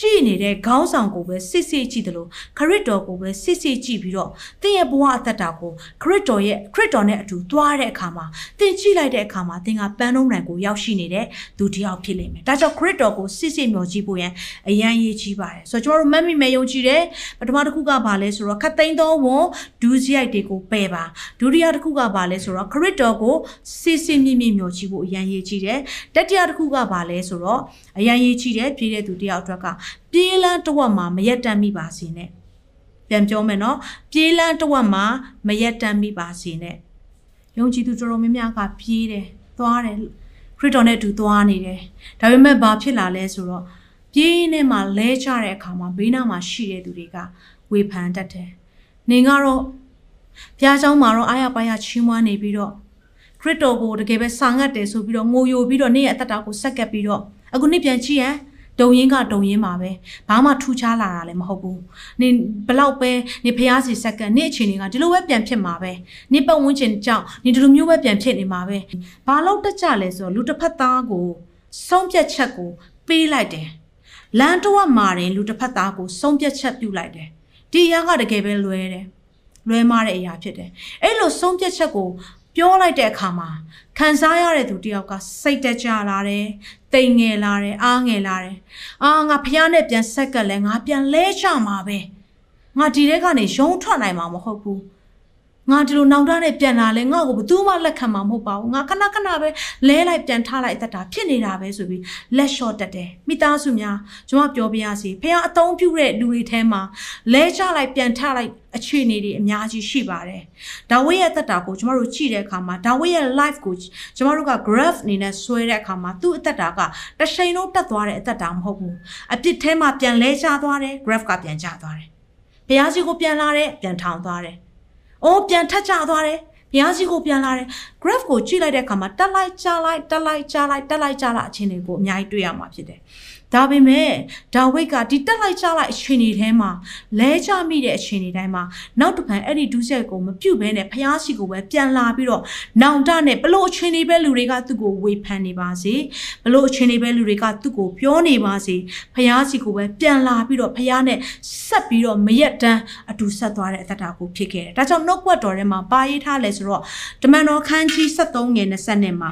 ကြည့်နေတဲ့ခေါင်းဆောင်ကိုပဲစစ်စစ်ကြည့်တယ်လို့ခရစ်တော်ကိုပဲစစ်စစ်ကြည့်ပြီးတော့သင်ရဲ့ဘဝအသက်တာကိုခရစ်တော်ရဲ့ခရစ်တော်နဲ့အတူသွားတဲ့အခါမှာသင်ကြည့်လိုက်တဲ့အခါမှာသင်ကပန်းလုံးနိုင်ကိုရောက်ရှိနေတဲ့သူတစ်ယောက်ဖြစ်လိမ့်မယ်။ဒါကြောင့်ခရစ်တော်ကိုစစ်စစ်မျှော်ကြည့်ဖို့ရန်အရန်ရေးကြီးပါတယ်။ဆိုတော့ကျွန်တော်တို့မမီမဲယုံကြည်တယ်ပထမတစ်ခုကဘာလဲဆိုတော့ခတ်သိမ်းသောဝန်ဒူးစရိုက်တွေကိုပယ်ပါဒုတိယတစ်ခုကဘာလဲဆိုတော့ခရစ်တော်ကိုစစ်စစ်မြင့်မြင့်မျှော်ကြည့်ဖို့အရန်ရေးကြီးတယ်။တတိယတစ်ခုကဘာလဲဆိုတော့အရန်ရေးကြီးတယ်ပြည်တဲ့သူတယောက်အတွက်ကပြေးလန်းတဝက်မှာမရက်တမ်းမိပါစေနဲ့ပြန်ပြောမယ်နော်ပြေးလန်းတဝက်မှာမရက်တမ်းမိပါစေနဲ့ယုံကြည်သူတော်တော်များများကပြေးတယ်သွားတယ်ခရစ်တော်နဲ့အတူသွားနေတယ်ဒါပေမဲ့ဘာဖြစ်လာလဲဆိုတော့ပြေးနေမှလဲချတဲ့အခါမှာဘေးနားမှာရှိတဲ့သူတွေကဝေဖန်တတ်တယ်နေကတော့ဘုရားကျောင်းမှာတော့အားရပါရချီးမွမ်းနေပြီးတော့ခရစ်တော်ကိုတကယ်ပဲစာငတ်တယ်ဆိုပြီးတော့ငိုယိုပြီးတော့နေ့ရဲ့အသက်တာကိုဆက်ကပ်ပြီးတော့အခုနေ့ပြန်ကြည့်ရန် ဒုံရင်ကဒုံရင်ပါပဲဘာမှထူးခြားလာတာလည်းမဟုတ်ဘူးနင်ဘလောက်ပဲနေဖျားစီစက္ကန့်နေ့အခြေအနေကဒီလိုပဲပြန်ဖြစ်မှာပဲနေပတ်ဝန်းကျင်ကြောင့်နေဒီလိုမျိုးပဲပြန်ဖြစ်နေမှာပဲဘာလို့တက်ကြလဲဆိုတော့လူတစ်ဖက်သားကိုဆုံးဖြတ်ချက်ကိုပေးလိုက်တယ်လမ်းတော့မာတယ်လူတစ်ဖက်သားကိုဆုံးဖြတ်ချက်ပြုလိုက်တယ်ဒီအရာကတကယ်ပဲလွဲတယ်လွဲမားတဲ့အရာဖြစ်တယ်အဲ့လိုဆုံးဖြတ်ချက်ကို ပြောလိုက်တဲ့အခါမှာခံစားရတဲ့သူတယောက်ကစိတ်တက်ကြလာတယ်တိမ်ငယ်လာတယ်အားငယ်လာတယ်အာငါဖះနဲ့ပြန်ဆက်ကလဲငါပြန်လဲချမှာပဲငါဒီထဲကနေရုံးထွက်နိုင်မှာမဟုတ်ဘူး ငါဒီလိုနောင်တနဲ့ပြန်လာလဲငါ့ကိုဘယ်သူမှလက်ခံမှာမဟုတ်ပါဘူးငါခဏခဏပဲလဲလိုက်ပြန်ထားလိုက်တတ်တာဖြစ်နေတာပဲဆိုပြီးလက်လျှော့တတ်တယ်မိသားစုများကျွန်မပြောပြရစီဖះအတုံးပြုတဲ့လူတွေထဲမှာလဲချလိုက်ပြန်ထားလိုက်အခြေအနေတွေအများကြီးရှိပါတယ်ဒါဝိရဲ့တက်တာကိုကျွန်တော်တို့ကြည့်တဲ့အခါမှာဒါဝိရဲ့ life ကိုကျွန်တော်တို့က graph အနေနဲ့ဆွဲတဲ့အခါမှာသူ့အသက်တာကတရှိန်လုံးတက်သွားတဲ့အသက်တာမဟုတ်ဘူးအပြစ်ထဲမှာပြန်လဲချသွားတယ် graph ကပြန်ကျသွားတယ်ဘုရားရှိခိုးပြန်လာတယ်ပြန်ထောင်သွားတယ် အိုးပြန်ထက်ကျသွားတယ်ဘုရားရှိခိုးပြန်လာတယ် graph ကိုကြည့်လိုက်တဲ့အခါမှာတက်လိုက်ကျလိုက်တက်လိုက်ကျလိုက်တက်လိုက်ကျလိုက်အခြေအနေကိုအများကြီးတွေ့ရမှာဖြစ်တယ် ဒါပေမဲ့ဒါဝိတ်ကဒီတက်လိုက်ကျလိုက်အခြေအနေထဲမှာလဲချမိတဲ့အခြေအနေတိုင်းမှာနောက်တစ်ဖန်အဲ့ဒီဒုစရိုက်ကိုမပြုတ်ဘဲနဲ့ဖျားရှိကိုပဲပြန်လာပြီးတော့နောင်တနဲ့ဘလို့အခြေအနေပဲလူတွေကသူ့ကိုဝေဖန်နေပါစေဘလို့အခြေအနေပဲလူတွေကသူ့ကိုပြောနေပါစေဖျားရှိကိုပဲပြန်လာပြီးတော့ဖျားနဲ့ဆက်ပြီးတော့မရက်တန်းအတူဆက်သွားတဲ့အတ္တတာကိုဖြစ်ခဲ့တယ်ဒါကြောင့်နှုတ်ကွက်တော်ထဲမှာပါရေးထားလဲဆိုတော့တမန်တော်ခန်းကြီး73ငယ်20နဲ့မှာ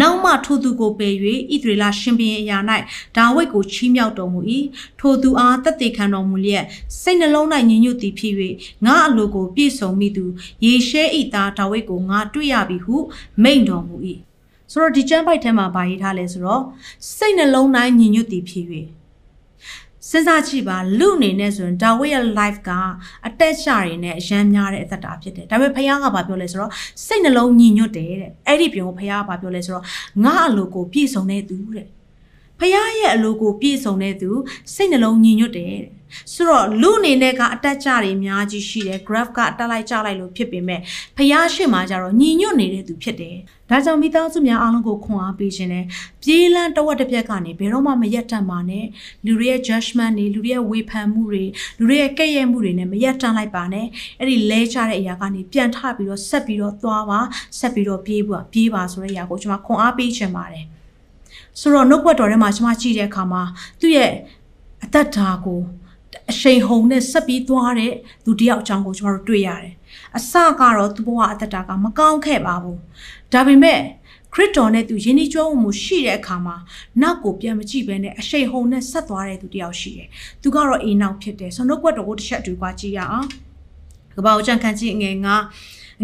နောက်မှထိုသူကိုပယ်၍ဣသရေလရှင်ဘုရင်အရာ၌ဒါဝိဒ်ကိုချီးမြှောက်တော်မူ၏ထိုသူအားတသက်ခံတော်မူလျက်စိတ်နှလုံး၌ညီညွတ်သည်ဖြစ်၍ငါအလိုကိုပြည့်စုံမိသူယေရှဲဤသားဒါဝိဒ်ကိုငါတွေ့ရပြီဟုမိန့်တော်မူ၏ဆိုတော့ဒီကျမ်းပိုက်ထဲမှာဗာရေးထားလဲဆိုတော့စိတ်နှလုံး၌ညီညွတ်သည်ဖြစ်၍ စဉ်းစားကြည့်ပါလူအနေနဲ့ဆိုရင်ဒါဝိရဲ့ life ကအတက်ရှာတွေနဲ့အရန်များတဲ့အသက်တာဖြစ်တယ်ဒါပေမဲ့ဖခင်ကဘာပြောလဲဆိုတော့စိတ်နှလုံးညီညွတ်တယ်တဲ့အဲ့ဒီပြုံဖခင်ကဘာပြောလဲဆိုတော့ငါအလိုကိုပြည့်စုံတဲ့သူတဲ့ဖခင်ရဲ့အလိုကိုပြည့်စုံတဲ့သူစိတ်နှလုံးညီညွတ်တယ်တဲ့ဆိုတော့လူအနေနဲ့ကအတက်ကြတွေအများကြီးရှိတယ် graph ကအတက်လိုက်ကြလိုက်လို့ဖြစ်ပေမဲ့ဖျားရှိမှကျတော့ညီညွတ်နေတဲ့သူဖြစ်တယ် ဒါကြောင့်မိသားစုများအားလုံးကိုခွန်အားပေးခြင်းနဲ့ပြေးလန်းတဝက်တစ်ပြက်ကနေဘယ်တော့မှမရက်တတ်ပါနဲ့လူတွေရဲ့ judgment တွေလူတွေရဲ့ဝေဖန်မှုတွေလူတွေရဲ့ကဲ့ရဲ့မှုတွေနဲ့မရက်တတ်လိုက်ပါနဲ့အဲ့ဒီလဲချတဲ့အရာကနေပြန်ထပြီးတော့ဆက်ပြီးတော့သွားပါဆက်ပြီးတော့ပြေးပါပြေးပါဆိုတဲ့အရာကိုကျွန်မခွန်အားပေးခြင်းပါတယ်ဆိုတော့နှုတ်ဘတ်တော်ထဲမှာကျွန်မကြည့်တဲ့အခါမှာသူ့ရဲ့အသက်တာကိုအရှိန်ဟုန်နဲ့ဆက်ပြီးသွားတဲ့သူတယောက်အကြောင်းကိုကျွန်တော်တို့တွေ့ရတယ်။အစကတော့သူ့ဘဝအသက်တာကမကောင်းခဲ့ပါဘူး။ ဒါပေမဲ့ခရစ်တော်နဲ့သူယဉ်ကျေးကျွမ်းမှုရှိတဲ့အခါမှာနောက်ကိုပြန်မကြည့်ဘဲနဲ့အရှိန်ဟုန်နဲ့ဆက်သွားတဲ့သူတယောက်ရှိတယ်။သူကတော့အိမ်နောက်ဖြစ်တယ်။ဆိုတော့နှုတ်ကွက်တော်ကိုတစ်ချက်အတူပါကြည့်ရအောင်။ကပောက်ချန်ခန်းကြီးငယ်ငါ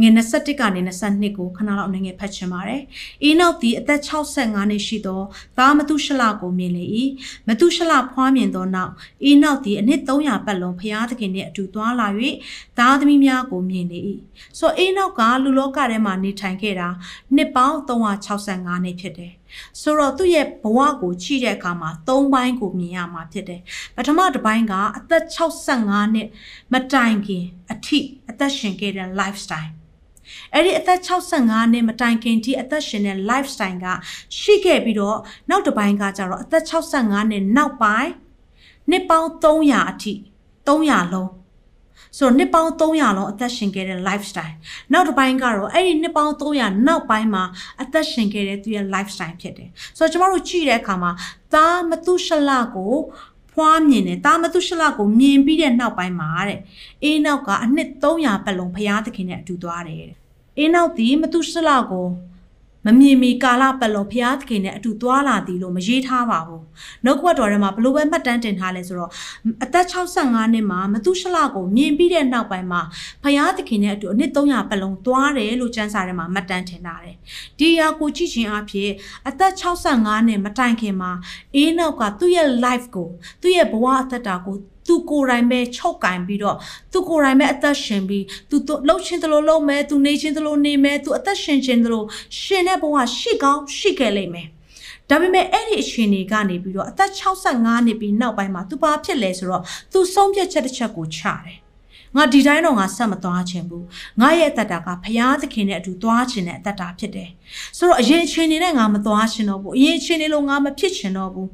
ငွေ21ကနေ22ကိုခဏလောက်အနေငယ်ဖတ်ချင်ပါတယ်။အင်းနောက်သည်အသက်65နှစ်ရှိသောသားမတုရှလကိုမြင်လေ၏။မတုရှလဖွားမြင်သောနောက်အင်းနောက်သည်အနှစ်300ပတ်လုံးဖျားသခင်နှင့်အတူသွားလာ၍သားသမီးများကိုမြင်လေ၏။ဆိုအင်းနောက်ကလူလောကထဲမှာနေထိုင်ခဲ့တာနှစ်ပေါင်း365နှစ်ဖြစ်တယ်။ဆိုတော့သူ့ရဲ့ဘဝကိုကြည့်တဲ့အခါမှာ၃ပိုင်းကိုမြင်ရမှာဖြစ်တယ်။ပထမတစ်ပိုင်းကအသက်65နှစ်မတိုင်ခင်အထိအသက်ရှင်ခဲ့တဲ့ lifestyle အဲ့ဒီအသက်65နှစ်မတိုင်ခင်ထိအသက်ရှင်တဲ့ lifestyle ကရှိခဲ့ပြီးတော့နောက်တစ်ပိုင်းကကြတော့အသက်65နှစ်နောက်ပိုင်းနှစ်ပေါင်း300အထိ300လုံးဆိုတော့နှစ်ပေါင်း300လုံးအသက်ရှင်ခဲ့တဲ့ lifestyle နောက်တစ်ပိုင်းကတော့အဲ့ဒီနှစ်ပေါင်း300နောက်ပိုင်းမှာအသက်ရှင်ခဲ့တဲ့သူရဲ့ lifestyle ဖြစ်တယ်ဆိုတော့ကျမတို့ကြည့်တဲ့အခါမှာသားမတုရှလကို ဖွားမြင်တယ်တာမသုရှလကိုမြင်ပြီးတဲ့နောက်ပိုင်းမှာတဲ့အေးနောက်ကအနှစ်300ပတ်လုံးဖျားသခင်နဲ့အတူသွားတယ်တဲ့အေးနောက်ဒီမသုရှလကို မမြင်မီကာလပတ်လုံးဖျားသခင်နဲ့အတူသွားလာသည်လို့မရေးထားပါဘူးနှုတ်ကပတ်တော်ထဲမှာဘလို့ပဲမှတ်တမ်းတင်ထားလဲဆိုတော့အသက်65နှစ်မှာမသုရှလကိုမြင်ပြီးတဲ့နောက်ပိုင်းမှာဖျားသခင်နဲ့အတူအနှစ်300ပတ်လုံးသွားတယ်လို့ကျမ်းစာထဲမှာမှတ်တမ်းတင်ထားတယ်ဒီအရာကိုကြည့်ခြင်းအဖြစ်အသက်65နှစ်မတိုင်ခင်မှာအေးနောက်ကသူ့ရဲ့ life ကိုသူ့ရဲ့ဘဝအသက်တာကို သူကိုယ်တိုင်ပဲချုပ်ကင်ပြီးတော့သူကိုယ်တိုင်ပဲအသက်ရှင်ပြီးသူလှုပ်ရှင်သလိုလှုပ်မယ်သူနေချင်းသလိုနေမယ်သူအသက်ရှင်ခြင်းသလိုရှင်တဲ့ဘဝရှိကောင်းရှိခဲ့လိမ့်မယ်ဒါပေမဲ့အဲ့ဒီအချိန်တွေကနေပြီးတော့အသက်65နှစ်ပြီးနောက်ပိုင်းမှာသူဘာဖြစ်လဲဆိုတော့သူဆုံးဖြတ်ချက်တစ်ချက်ကိုချတယ် ငါဒီတိုင်းတော့ငါဆက်မသွားခြင်းဘူးငါရဲ့အသက်တာကဘုရားသခင်နဲ့အတူသွားခြင်းနဲ့အသက်တာဖြစ်တယ်ဆိုတော့အရင်အချိန်တွေနဲ့ငါမသွားခြင်းတော့ဘူးအရင်အချိန်တွေလို့ငါမဖြစ်ခြင်းတော့ဘူး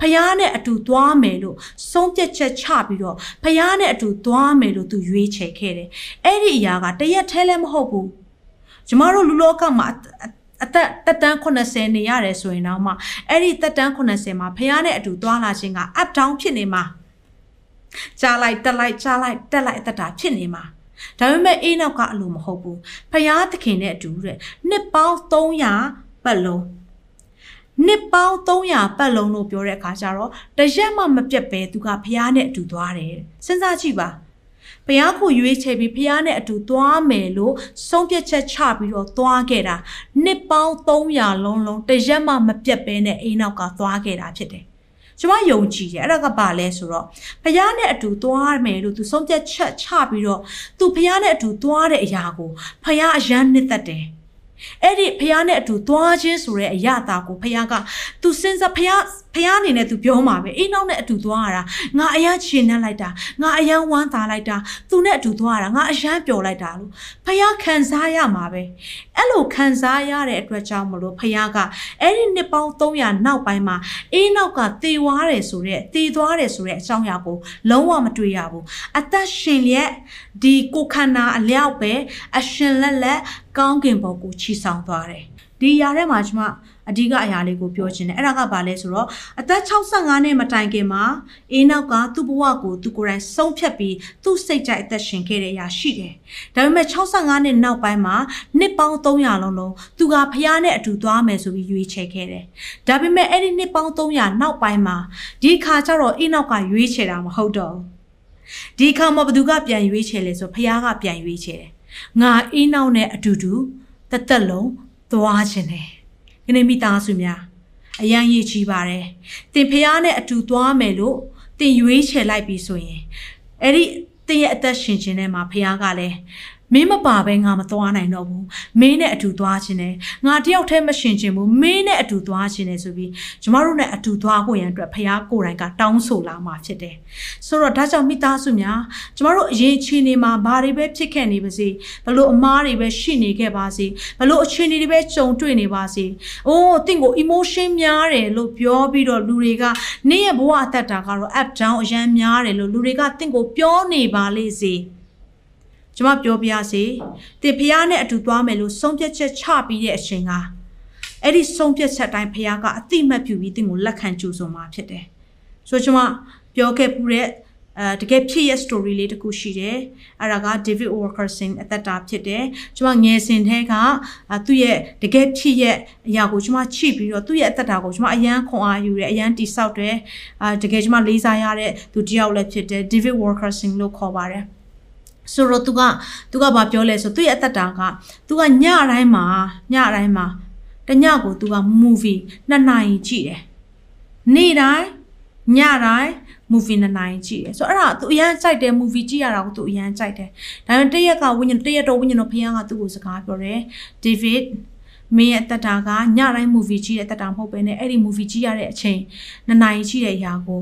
ဖះနဲ့အတူသွားမယ်လို့ဆုံးဖြတ်ချက်ချပြီးတော့ဖះနဲ့အတူသွားမယ်လို့သူရွေးချယ်ခဲ့တယ်အဲ့ဒီအရာကတရက်ထဲလည်းမဟုတ်ဘူးကျမတို့လူလောကမှာအသက်တက်တန်း80နေရတယ်ဆိုရင်တော့မှအဲ့ဒီတက်တန်း80မှာဖះနဲ့အတူသွားလာခြင်းက up down ဖြစ်နေမှာ ကြားလိုက်တက်လိုက်ကြားလိုက်တက်လိုက်အသက်တာဖြစ်နေမှာဒါပေမဲ့အေးနောက်ကအလိုမဟုတ်ဘူးဖះသခင်နဲ့အတူတဲ့နှစ်ပေါင်း300ပတ်လုံးနှစ်ပေါင်း300ပတ်လုံးလို့ပြောတဲ့အခါကျတော့တရက်မှမပြတ်ပဲသူကဖះနဲ့အတူသွားတယ်စဉ်းစားကြည့်ပါဘုရားကိုရွေးချယ်ပြီးဘုရားနဲ့အတူသွားမယ်လို့ဆုံးဖြတ်ချက်ချပြီးတော့သွားခဲ့တာနှစ်ပေါင်း300လုံးလုံးတရက်မှမပြတ်ပဲနဲ့အိမ်နောက်ကသွားခဲ့တာဖြစ်တယ် ကျမယုံကြည်တယ်အဲ့ဒါကဘာလဲဆိုတော့ဘုရားနဲ့အတူသွားမယ်လို့သူဆုံးဖြတ်ချက်ချပြီးတော့သူဘုရားနဲ့အတူသွားတဲ့အရာကိုဘုရားအယမ်းနှစ်သက်တယ်အဲ့ဒီဖះနဲ့အတူသွားခြင်းဆိုတဲ့အရာတာကိုဖះကသူစဉ်းစားဖះ ဖះအနေနဲ့သူပြောမှာပဲအိမ်နောက်နဲ့အတူသွားရတာငါအယမ်းချင်နှက်လိုက်တာငါအယမ်းဝမ်းသာလိုက်တာသူနဲ့အတူသွားရတာငါအယမ်းပျော်လိုက်တာလို့ဖះခံစားရမှာပဲအဲ့လိုခံစားရတဲ့အတွက်ကြောင့်မလို့ဖះကအဲ့ဒီနှစ်ပေါင်း300နောက်ပိုင်းမှာအိမ်နောက်ကတေဝါတယ်ဆိုတဲ့တေသွားတယ်ဆိုတဲ့အကြောင်းအရာကိုလုံးဝမတွေ့ရဘူးအသက်ရှင်လျက်ဒီကိုခန္ဓာအလျောက်ပဲအရှင်လက်လက်ကောင်းကင်ဘုံကိုချီဆောင်သွားတယ် ဒီຢာထဲမှာကျွန်မအဓိကအရာလေးကိုပြောချင်တယ်အဲ့ဒါကဘာလဲဆိုတော့အသက်65နှစ်မတိုင်ခင်မှာအေးနောက်ကသူ့ဘဝကိုသူကိုယ်တိုင်ဆုံးဖြတ်ပြီးသူ့စိတ်ကြိုက်အသက်ရှင်ခဲ့တဲ့အရာရှိတယ်ဒါပေမဲ့65နှစ်နောက်ပိုင်းမှာနှစ်ပေါင်း300လုံးလုံးသူကဖះနဲ့အတူသွားမယ်ဆိုပြီးရွေးချယ်ခဲ့တယ်ဒါပေမဲ့အဲ့ဒီနှစ်ပေါင်း300နောက်ပိုင်းမှာဒီခါကျတော့အေးနောက်ကရွေးချယ်တာမဟုတ်တော့ဘူးဒီခါမှာဘသူကပြန်ရွေးချယ်လဲဆိုဖះကပြန်ရွေးချယ်တယ်ငါအေးနောက်နဲ့အတူတူတသက်လုံး သွားခြင်းတယ်ခနေမိသားစုများအရန်ရည်ကြီးပါတယ်တင်ဖះနဲ့အတူသွားမယ်လို့တင်ရွေးချယ်လိုက်ပြီဆိုရင်အဲ့ဒီတင်ရဲ့အသက်ရှင်ခြင်းထဲမှာဖះကလည်း မင်းမပါပဲငါမသွားနိုင်တော့ဘူးမင်းနဲ့အတူသွားခြင်းနဲ့ငါတယောက်တည်းမရှင်ခြင်းဘူးမင်းနဲ့အတူသွားခြင်းနဲ့ဆိုပြီးကျမတို့နဲ့အတူသွားဖို့ရန်အတွက်ဖခင်ကိုယ်တိုင်ကတောင်းဆိုလာမှာဖြစ်တယ်ဆိုတော့ဒါကြောင့်မိသားစုများကျမတို့အရင်အခြေအနေမှာဘာတွေပဲဖြစ်ခဲ့နေပါစေဘလို့အမားတွေပဲရှိနေခဲ့ပါစေဘလို့အခြေအနေတွေပဲကြုံတွေ့နေပါစေအိုးတင့်ကို emotion များတယ်လို့ပြောပြီးတော့လူတွေကနေ့ရဲ့ဘဝအသက်တာကတော့ up down အရန်များတယ်လို့လူတွေကတင့်ကိုပြောနေပါလေစေ ကျွန်မပြောပြရစေတင်ဖះနဲ့အတူသွားမယ်လို့ဆုံးဖြတ်ချက်ချပြီးတဲ့အချိန်ကအဲ့ဒီဆုံးဖြတ်ချက်တိုင်းဖះကအတိမတ်ပြုပြီးတင်ကိုလက်ခံကြိုးဆိုမှာဖြစ်တယ်ဆိုတော့ကျွန်မပြောခဲ့ပူတဲ့အဲတကယ်ဖြစ်ရဲ့ story လေးတခုရှိတယ်အဲ့ဒါက David Wilkerson အသက်တာဖြစ်တယ်ကျွန်မငယ်စဉ်ထဲကသူ့ရဲ့တကယ်ဖြစ်ရဲ့အရာကိုကျွန်မချိပြီးတော့သူ့ရဲ့အသက်တာကိုကျွန်မအယမ်းခွန်အားယူတယ်အယမ်းတိဆောက်တယ်အာတကယ်ကျွန်မလေးစားရတဲ့သူတယောက်လည်းဖြစ်တယ် David Wilkerson လို့ခေါ်ပါတယ် ဆိုတော့ तू က तू ကဘာပြောလဲဆိုသူ့ရဲ့အသက်တာက तू ကညတိုင်းမှာညတိုင်းမှာတညကို तू က movie နှစ်နာရီကြည့်တယ်နေ့တိုင်းညတိုင်း movie နှစ်နာရီကြည့်တယ်ဆိုတော့အဲ့ဒါ तू အရန်ကြိုက်တယ် movie ကြည့်ရတာကို तू အရန်ကြိုက်တယ်ဒါပေမဲ့တရက်ကဝိညာဉ်တရက်တော့ဝိညာဉ်တော်ဖခင်ကသူ့ကိုစကားပြောတယ် David မင်းရဲ့အသက်တာကညတိုင်း movie ကြည့်တဲ့အသက်တာမဟုတ်ဘဲနဲ့အဲ့ဒီ movie ကြည့်ရတဲ့အချိန်နှစ်နာရီကြည့်တဲ့အရာကို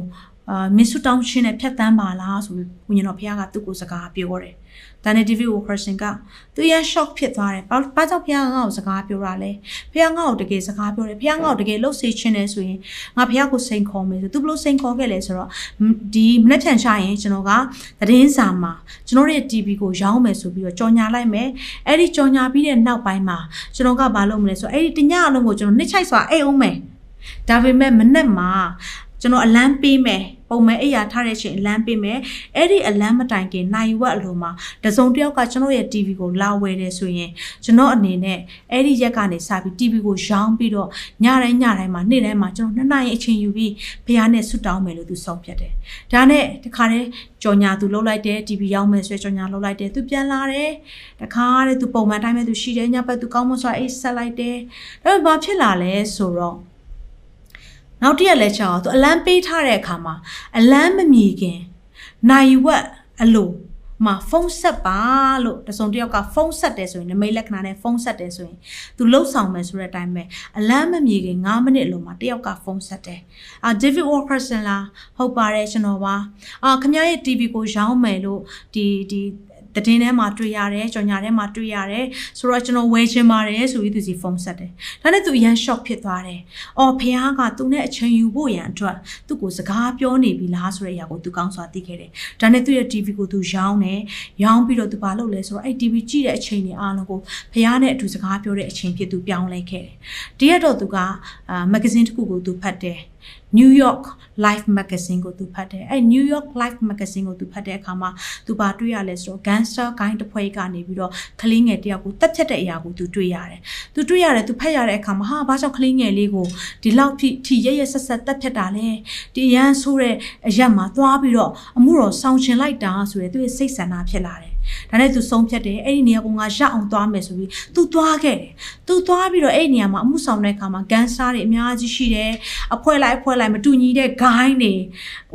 အာမင်းဆူတောင်းခြင်းနဲ့ဖြတ်တန်းပါလားဆိုပြီးဝိညာဉ်တော်ဘုရားကသူ့ကိုစကားပြောတယ်။ဒါနဲ့ David Wilkerson ကသူရ shock ဖြစ်သွားတယ်။ဘာဘာကြောင့်ဘုရားငါ့ကိုစကားပြောတာလဲ။ဘုရားငါ့ကိုတကယ်စကားပြောတယ်။ဘုရားငါ့ကိုတကယ်လှုပ်စေခြင်းနဲ့ဆိုရင်ငါဘုရားကိုစိန်ခေါ်မယ်ဆိုသူဘလို့စိန်ခေါ်ခဲ့လဲဆိုတော့ဒီမနေ့ဖြန်ချရင်ကျွန်တော်ကသတင်းစာမှာကျွန်တော်ရဲ့ TV ကိုရောင်းမယ်ဆိုပြီးတော့ကြော်ညာလိုက်မယ်။အဲ့ဒီကြော်ညာပြီးတဲ့နောက်ပိုင်းမှာကျွန်တော်ကဘာလုပ်မလဲဆိုတော့အဲ့ဒီတညအလုံးကိုကျွန်တော်နှစ်ချိုက်စွာအိတ်အောင်မယ်။ဒါပေမဲ့မနေ့မှာ ကျွန်တော်အလန်းပေးမယ်ပပုံမဲ့အိယာထားတဲ့အချိန်အလန်းပေးမယ်အဲ့ဒီအလန်းမတိုင်ခင်နိုင်ဝက်အလိုမှာတစုံတစ်ယောက်ကကျွန်တော်ရဲ့ TV ကိုလာဝယ်တယ်ဆိုရင်ကျွန်တော်အနေနဲ့အဲ့ဒီရက်ကနေစပြီး TV ကိုရောင်းပြီးတော့ညတိုင်းညတိုင်းမှာနေ့တိုင်းမှာကျွန်တော်နှစ်နိုင်အချိန်ယူပြီးဖះနဲ့ဆွတောင်းမယ်လို့သူဆုံးဖြတ်တယ်ဒါနဲ့တခါတည်းကြော်ညာသူလှုပ်လိုက်တယ် TV ရောင်းမယ်ဆိုကြော်ညာလှုပ်လိုက်တယ်သူပြန်လာတယ်တခါတည်းသူပုံမှန်တိုင်းပဲသူရှိတယ်ညဘက်သူကောင်းမွန်စွာအိတ်ဆက်လိုက်တယ်ဒါပေမဲ့ဘာဖြစ်လာလဲဆိုတော့ နောက်တစ်ရက်လက်ချောင်းသူအလန်းပေးထားတဲ့အခါမှာအလန်းမမြည်ခင်နိုင်ဝက်အလိုမှာဖုန်းဆက်ပါလို့တစုံတစ်ယောက်ကဖုန်းဆက်တယ်ဆိုရင်နမိတ်လက္ခဏာနဲ့ဖုန်းဆက်တယ်ဆိုရင်သူလှုပ်ဆောင်မယ်ဆိုတဲ့အတိုင်းပဲအလန်းမမြည်ခင်9မိနစ်အလိုမှာတစ်ယောက်ကဖုန်းဆက်တယ်အာ David Walkerson လားဟုတ်ပါတယ်ကျွန်တော်ပါအာခင်ဗျားရဲ့ TV ကိုရောင်းမယ်လို့ဒီဒီ တည်င်းထဲမှာတွေ့ရတယ်ကြော်ညာထဲမှာတွေ့ရတယ်ဆိုတော့ကျွန်တော်ဝယ်ချင်ပါတယ်ဆိုပြီးသူစီဖုန်းဆက်တယ်ဒါနဲ့သူအရန် shock ဖြစ်သွားတယ်အော်ဖះကသူနဲ့အချိန်ယူဖို့ရန်အတွက်သူ့ကိုစကားပြောနေပြီလားဆိုတဲ့အရာကိုသူကောင်းစွာသိခဲ့တယ်ဒါနဲ့သူ့ရဲ့ TV ကိုသူရောင်းတယ်ရောင်းပြီးတော့သူဘာလုပ်လဲဆိုတော့အဲ့ TV ကြည့်တဲ့အချိန်တွေအားလုံးကိုဖះနဲ့အတူစကားပြောတဲ့အချိန်ဖြစ်သူပြောင်းလဲခဲ့တယ်ဒီကတော့သူကအာမဂ္ဂဇင်းတစ်ခုကိုသူဖတ်တယ် New York Life Magazine ကိုသူဖတ်တယ်အဲ New York Life Magazine ကိုသူဖတ်တဲ့အခါမှာသူပါတွေ့ရလဲဆိုတော့ gangster ဂိုင်းတစ်ဖွဲ့ကနေပြီးတော့ကလေးငယ်တယောက်ကိုတက်ဖြတ်တဲ့အရာကိုသူတွေ့ရတယ်သူတွေ့ရတယ်သူဖတ်ရတဲ့အခါမှာဟာဘာကြောင့်ကလေးငယ်လေးကိုဒီလောက်ထိရရဆက်ဆက်တက်ဖြတ်တာလဲဒီရန်ဆိုးတဲ့အရက်မှာသွားပြီးတော့အမှုတော်ဆောင်ချင်လိုက်တာဆိုရယ်သူရဲ့စိတ်ဆန္ဒဖြစ်လာတယ် ဒါနဲ့သူဆုံးဖြတ်တယ်အဲ့ဒီနေရာကငါရအောင်သွားမယ်ဆိုပြီးသူသွားခဲ့တယ်သူသွားပြီးတော့အဲ့ဒီနေရာမှာအမှုဆောင်တဲ့အခါမှာဂန်စတာတွေအများကြီးရှိတယ်အဖွဲလိုက်အဖွဲလိုက်မတူညီတဲ့ဂိုင်းတွေ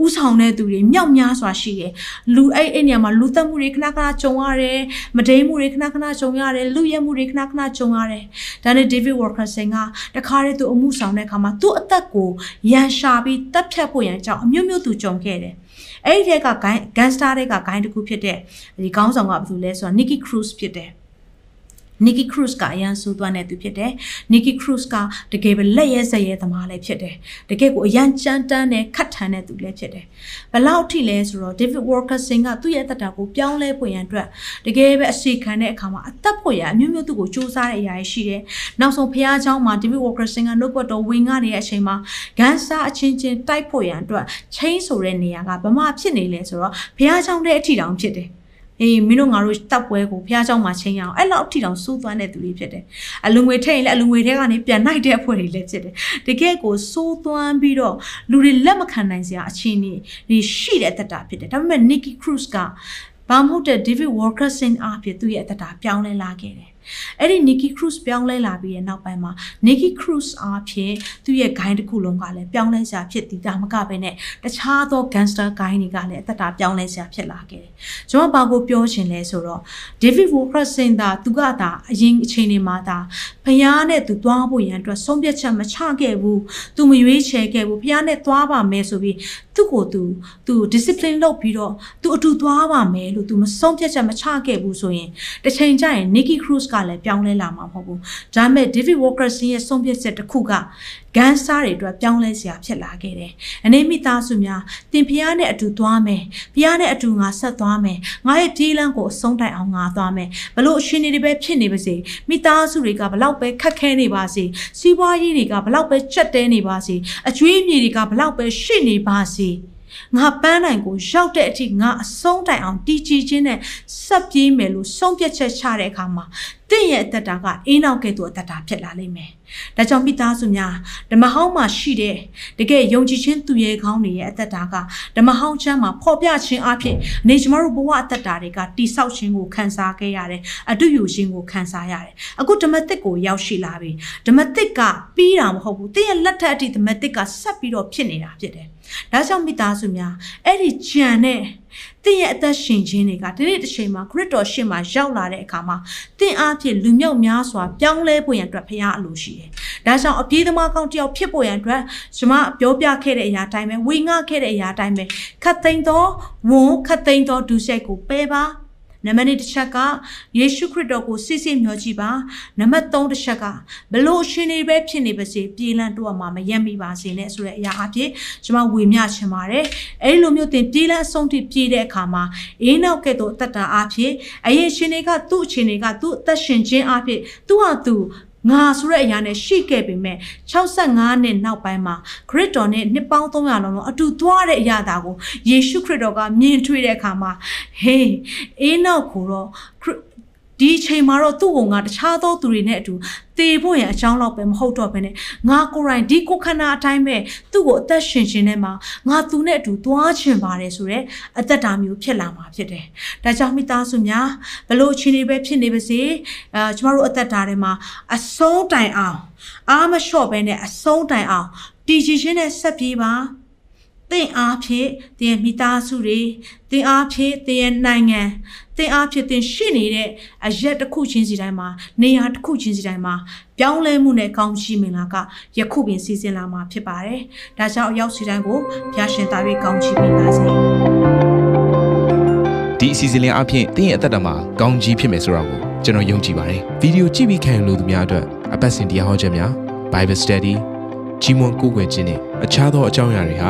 ဥဆောင်တဲ့သူတွေမြောက်များစွာရှိတယ်လူအဲ့အဲ့နေရာမှာလူသက်မှုတွေခဏခဏကြုံရတယ်မဒိမှုတွေခဏခဏကြုံရတယ်လူရဲမှုတွေခဏခဏကြုံရတယ်ဒါနဲ့ David Wilkerson ကတခါတည်းသူအမှုဆောင်တဲ့အခါမှာသူ့အသက်ကိုရန်ရှာပြီးတပ်ဖြတ်ဖို့ရန်ကြောင့်အမျိုးမျိုးသူကြုံခဲ့တယ် အဲ့ဒီထက်ကဂိုင်းဂန်စတာတွေကဂိုင်းတစ်ခုဖြစ်တဲ့ဒီခေါင်းဆောင်ကဘာလို့လဲဆိုတော့ Nicky Cruz ဖြစ်တယ် Nikki Cruz ကအရန်ဆိုးသွမ်းတဲ့သူဖြစ်တယ်။ Nikki Cruz ကတကယ်ပဲလက်ရဲစက်ရဲသမားလည်းဖြစ်တယ်။တကယ်ကိုအရန်ကြမ်းတမ်းတဲ့ခတ်ထန်တဲ့သူလည်းဖြစ်တယ်။ဘလောက်ထိလဲဆိုတော့ David Wilkerson ကသူ့ရဲ့အသက်တာကိုပြောင်းလဲဖို့ရန်အတွက်တကယ်ပဲအစီခံတဲ့အခါမှာအသက်ဖို့ရအမျိုးမျိုးသူ့ကိုစူးစမ်းတဲ့အရာရှိတယ်။နောက်ဆုံးဖះเจ้าမှာ David Wilkerson ကနှုတ်ပတ်တော်ဝင်ငါနေတဲ့အချိန်မှာဂန်ဆာအချင်းချင်းတိုက်ဖို့ရန်အတွက်ချင်းဆိုတဲ့နေရာကဗမာဖြစ်နေလဲဆိုတော့ဖះเจ้าတဲ့အထီတောင်ဖြစ်တယ်။ အေးမင်းတို့ငါတို့တပ်ပွဲကိုဖះเจ้าမှာချင်းရအောင်အဲ့လောက်ထိတောင်စိုးသွမ်းတဲ့သူတွေဖြစ်တယ်အလူငွေထည့်ရင်လည်းအလူငွေထဲကနေပြန်နိုင်တဲ့အဖွဲ့တွေလည်းဖြစ်တယ်တကယ်ကိုစိုးသွမ်းပြီးတော့လူတွေလက်မခံနိုင်စရာအခြေအနေတွေရှိတဲ့အသက်တာဖြစ်တယ်ဒါပေမဲ့ Nicky Cruz ကဘာမဟုတ်တဲ့ David Wilkerson အားဖြင့်သူ့ရဲ့အသက်တာပြောင်းလဲလာခဲ့တယ် အဲ့ဒီ Nikki Cruz ပြောင်းလဲလာပြီးတဲ့နောက်ပိုင်းမှာ Nikki Cruz အားဖြင့်သူ့ရဲ့ဂိုင်းတစ်ခုလုံးကလည်းပြောင်းလဲစရာဖြစ်သည်ဒါမကပဲနဲ့တခြားသော gangster ဂိုင်းတွေကလည်းအသက်တာပြောင်းလဲစရာဖြစ်လာခဲ့တယ်။ကျွန်တော်ဘာကိုပြောချင်လဲဆိုတော့ David Wilkerson သာသူကသာအရင်အချိန်တွေမှာသာဖျားနဲ့သူသွားဖို့ရန်အတွက်ဆုံးဖြတ်ချက်မချခဲ့ဘူး။သူမရွေးချယ်ခဲ့ဘူး။ဖျားနဲ့သွားပါမယ်ဆိုပြီး သူ့ကိုသူသူ discipline လုပ်ပြီးတော့သူအတူသွားပါမယ်လို့သူမဆုံးဖြတ်ချက်မချခဲ့ဘူးဆိုရင်တစ်ချိန်ကျရင် Nikki Cruz ကလည်းပြောင်းလဲလာမှာမဟုတ်ဘူးဒါပေမဲ့ David Wilkerson ရဲ့ဆုံးဖြတ်ချက်တစ်ခုက ဂန်းစားတွေအတွက်ပြောင်းလဲစရာဖြစ်လာခဲ့တယ်။အနေမိသားစုများတင်ဖျားနဲ့အတူသွားမယ်။ဖျားနဲ့အတူငါဆက်သွားမယ်။ငါရဲ့ပြေးလန်းကိုအဆုံးတိုင်အောင်ငါသွားမယ်။ဘလို့အရှင်တွေပဲဖြစ်နေပါစေ။မိသားစုတွေကဘလောက်ပဲခက်ခဲနေပါစေ။စီးပွားရေးတွေကဘလောက်ပဲချက်တဲနေပါစေ။အကျွေးမြေတွေကဘလောက်ပဲရှိနေပါစေ။ ငါပန်းတိုင်ကိုရောက်တဲ့အထိငါအဆုံးတိုင်အောင်တီချီချင်းနဲ့ဆက်ပြေးမယ်လို့ဆုံးဖြတ်ချက်ချတဲ့အခါမှာတင့်ရဲ့အသက်တာကအေးနောက်ကဲ့သို့အသက်တာဖြစ်လာလိမ့်မယ်။ဒါကြောင့်မိသားစုများဓမ္မဟောင်းမှာရှိတဲ့တကယ်ယုံကြည်ခြင်းသူရဲ့ခေါင်းတွေရဲ့အသက်တာကဓမ္မဟောင်းချမ်းမှာဖော်ပြခြင်းအဖြစ်အနေကျမတို့ဘဝအသက်တာတွေကတိဆောက်ခြင်းကိုခံစားခဲ့ရတယ်။အတူယူခြင်းကိုခံစားရတယ်။အခုဓမ္မသစ်ကိုရောက်ရှိလာပြီ။ဓမ္မသစ်ကပြီးတာမဟုတ်ဘူး။တင့်ရဲ့လက်ထက်အထိဓမ္မသစ်ကဆက်ပြီးတော့ဖြစ်နေတာဖြစ်တယ်။ ဒါကြောင့်မိသားစုများအဲ့ဒီကြံတဲ့တင့်ရဲ့အသက်ရှင်ခြင်းတွေကဒီနေ့တစ်ချိန်မှာခရစ်တော်ရှင်မှာရောက်လာတဲ့အခါမှာတင့်အားဖြင့်လူမြောက်များစွာပြောင်းလဲဖို့ရန်အတွက်ဖခင်အလိုရှိတယ်။ဒါကြောင့်အပြေးသမားကောင်းတယောက်ဖြစ်ဖို့ရန်အတွက်ကျွန်မပြောပြခဲ့တဲ့အရာတိုင်းပဲဝေငှခဲ့တဲ့အရာတိုင်းပဲခတ်သိမ်းသောဝန်ခတ်သိမ်းသောဒုစရိုက်ကိုပယ်ပါ။ နံပါတ်1တစ်ချက်ကယေရှုခရစ်တော်ကိုစစ်စစ်မျှော်ကြည့်ပါနံပါတ်3တစ်ချက်ကဘလို့ရှင်နေပဲဖြစ်နေပါစေပြေးလန့်တော့မှမရက်မိပါစေနဲ့ဆိုတဲ့အရာအဖြစ်ကျွန်မဝေမျှချင်ပါတယ်အဲဒီလိုမျိုးတင်ပြေးလန့်အဆုံးထိပြေးတဲ့အခါမှာအေးနောက်ကဲ့သို့အသက်တာအဖြစ်အရင်ရှင်တွေကသူ့အချိန်တွေကသူ့အသက်ရှင်ခြင်းအဖြစ်သူ့ဟာသူ ငါဆိုတဲ့အရာနဲ့ရှိခဲ့ပေမဲ့65နှစ်နောက်ပိုင်းမှာခရစ်တော်နဲ့နှစ်ပေါင်း300လုံးလုံးအတူသွားတဲ့အရာတာကိုယေရှုခရစ်တော်ကမြင်တွေ့တဲ့အခါမှာဟေးအေးနောက်ကိုတော့ ဒီအချိန်မှာတော့သူ့ကိုငါတခြားသောသူတွေနဲ့အတူတေဖို့ရန်အကြောင်းတော့ပဲမဟုတ်တော့ဘဲနဲ့ငါကိုယ်တိုင်ဒီကိုခန္ဓာအတိုင်းပဲသူ့ကိုအသက်ရှင်ရှင်နဲ့မှာငါသူနဲ့အတူသွားချင်ပါတယ်ဆိုတော့အသက်တာမျိုးဖြစ်လာမှာဖြစ်တယ်။ဒါကြောင့်မိသားစုများဘလို့အချိန်တွေပဲဖြစ်နေပါစေအဲကျမတို့အသက်တာထဲမှာအဆုံးတိုင်အောင်အားမလျှော့ဘဲနဲ့အဆုံးတိုင်အောင်တည်ကြည်ခြင်းနဲ့ဆက်ပြေးပါ။ သင်အားဖြင့်သင်ရဲ့မိသားစုတွေသင်အားဖြင့်သင်ရဲ့နိုင်ငံသင်အားဖြင့်သင်ရှိနေတဲ့အရက်တစ်ခုချင်းစီတိုင်းမှာနေရာတစ်ခုချင်းစီတိုင်းမှာပြောင်းလဲမှုနဲ့ကောင်းချီးမင်္ဂလာကယခုပင်စီစဉ်လာမှာဖြစ်ပါတယ်။ဒါကြောင့်အရောက်စီတိုင်းကိုဖျာရှင်သား၍ကောင်းချီးပေးပါစေ။ဒီအစီအစဉ်လေးအပြင်တင်းရဲ့အသက်တာမှာကောင်းကြီးဖြစ်မယ်ဆိုတာကိုကျွန်တော်ယုံကြည်ပါတယ်ဗီဒီယိုကြည့်ပြီးခံယူလို့သူများအတွက်အပတ်စဉ်တရားဟောခြင်းများ Bible Study ကြီးမွန်ကိုးကွယ်ခြင်းနဲ့အခြားသောအကြောင်းအရာတွေဟာ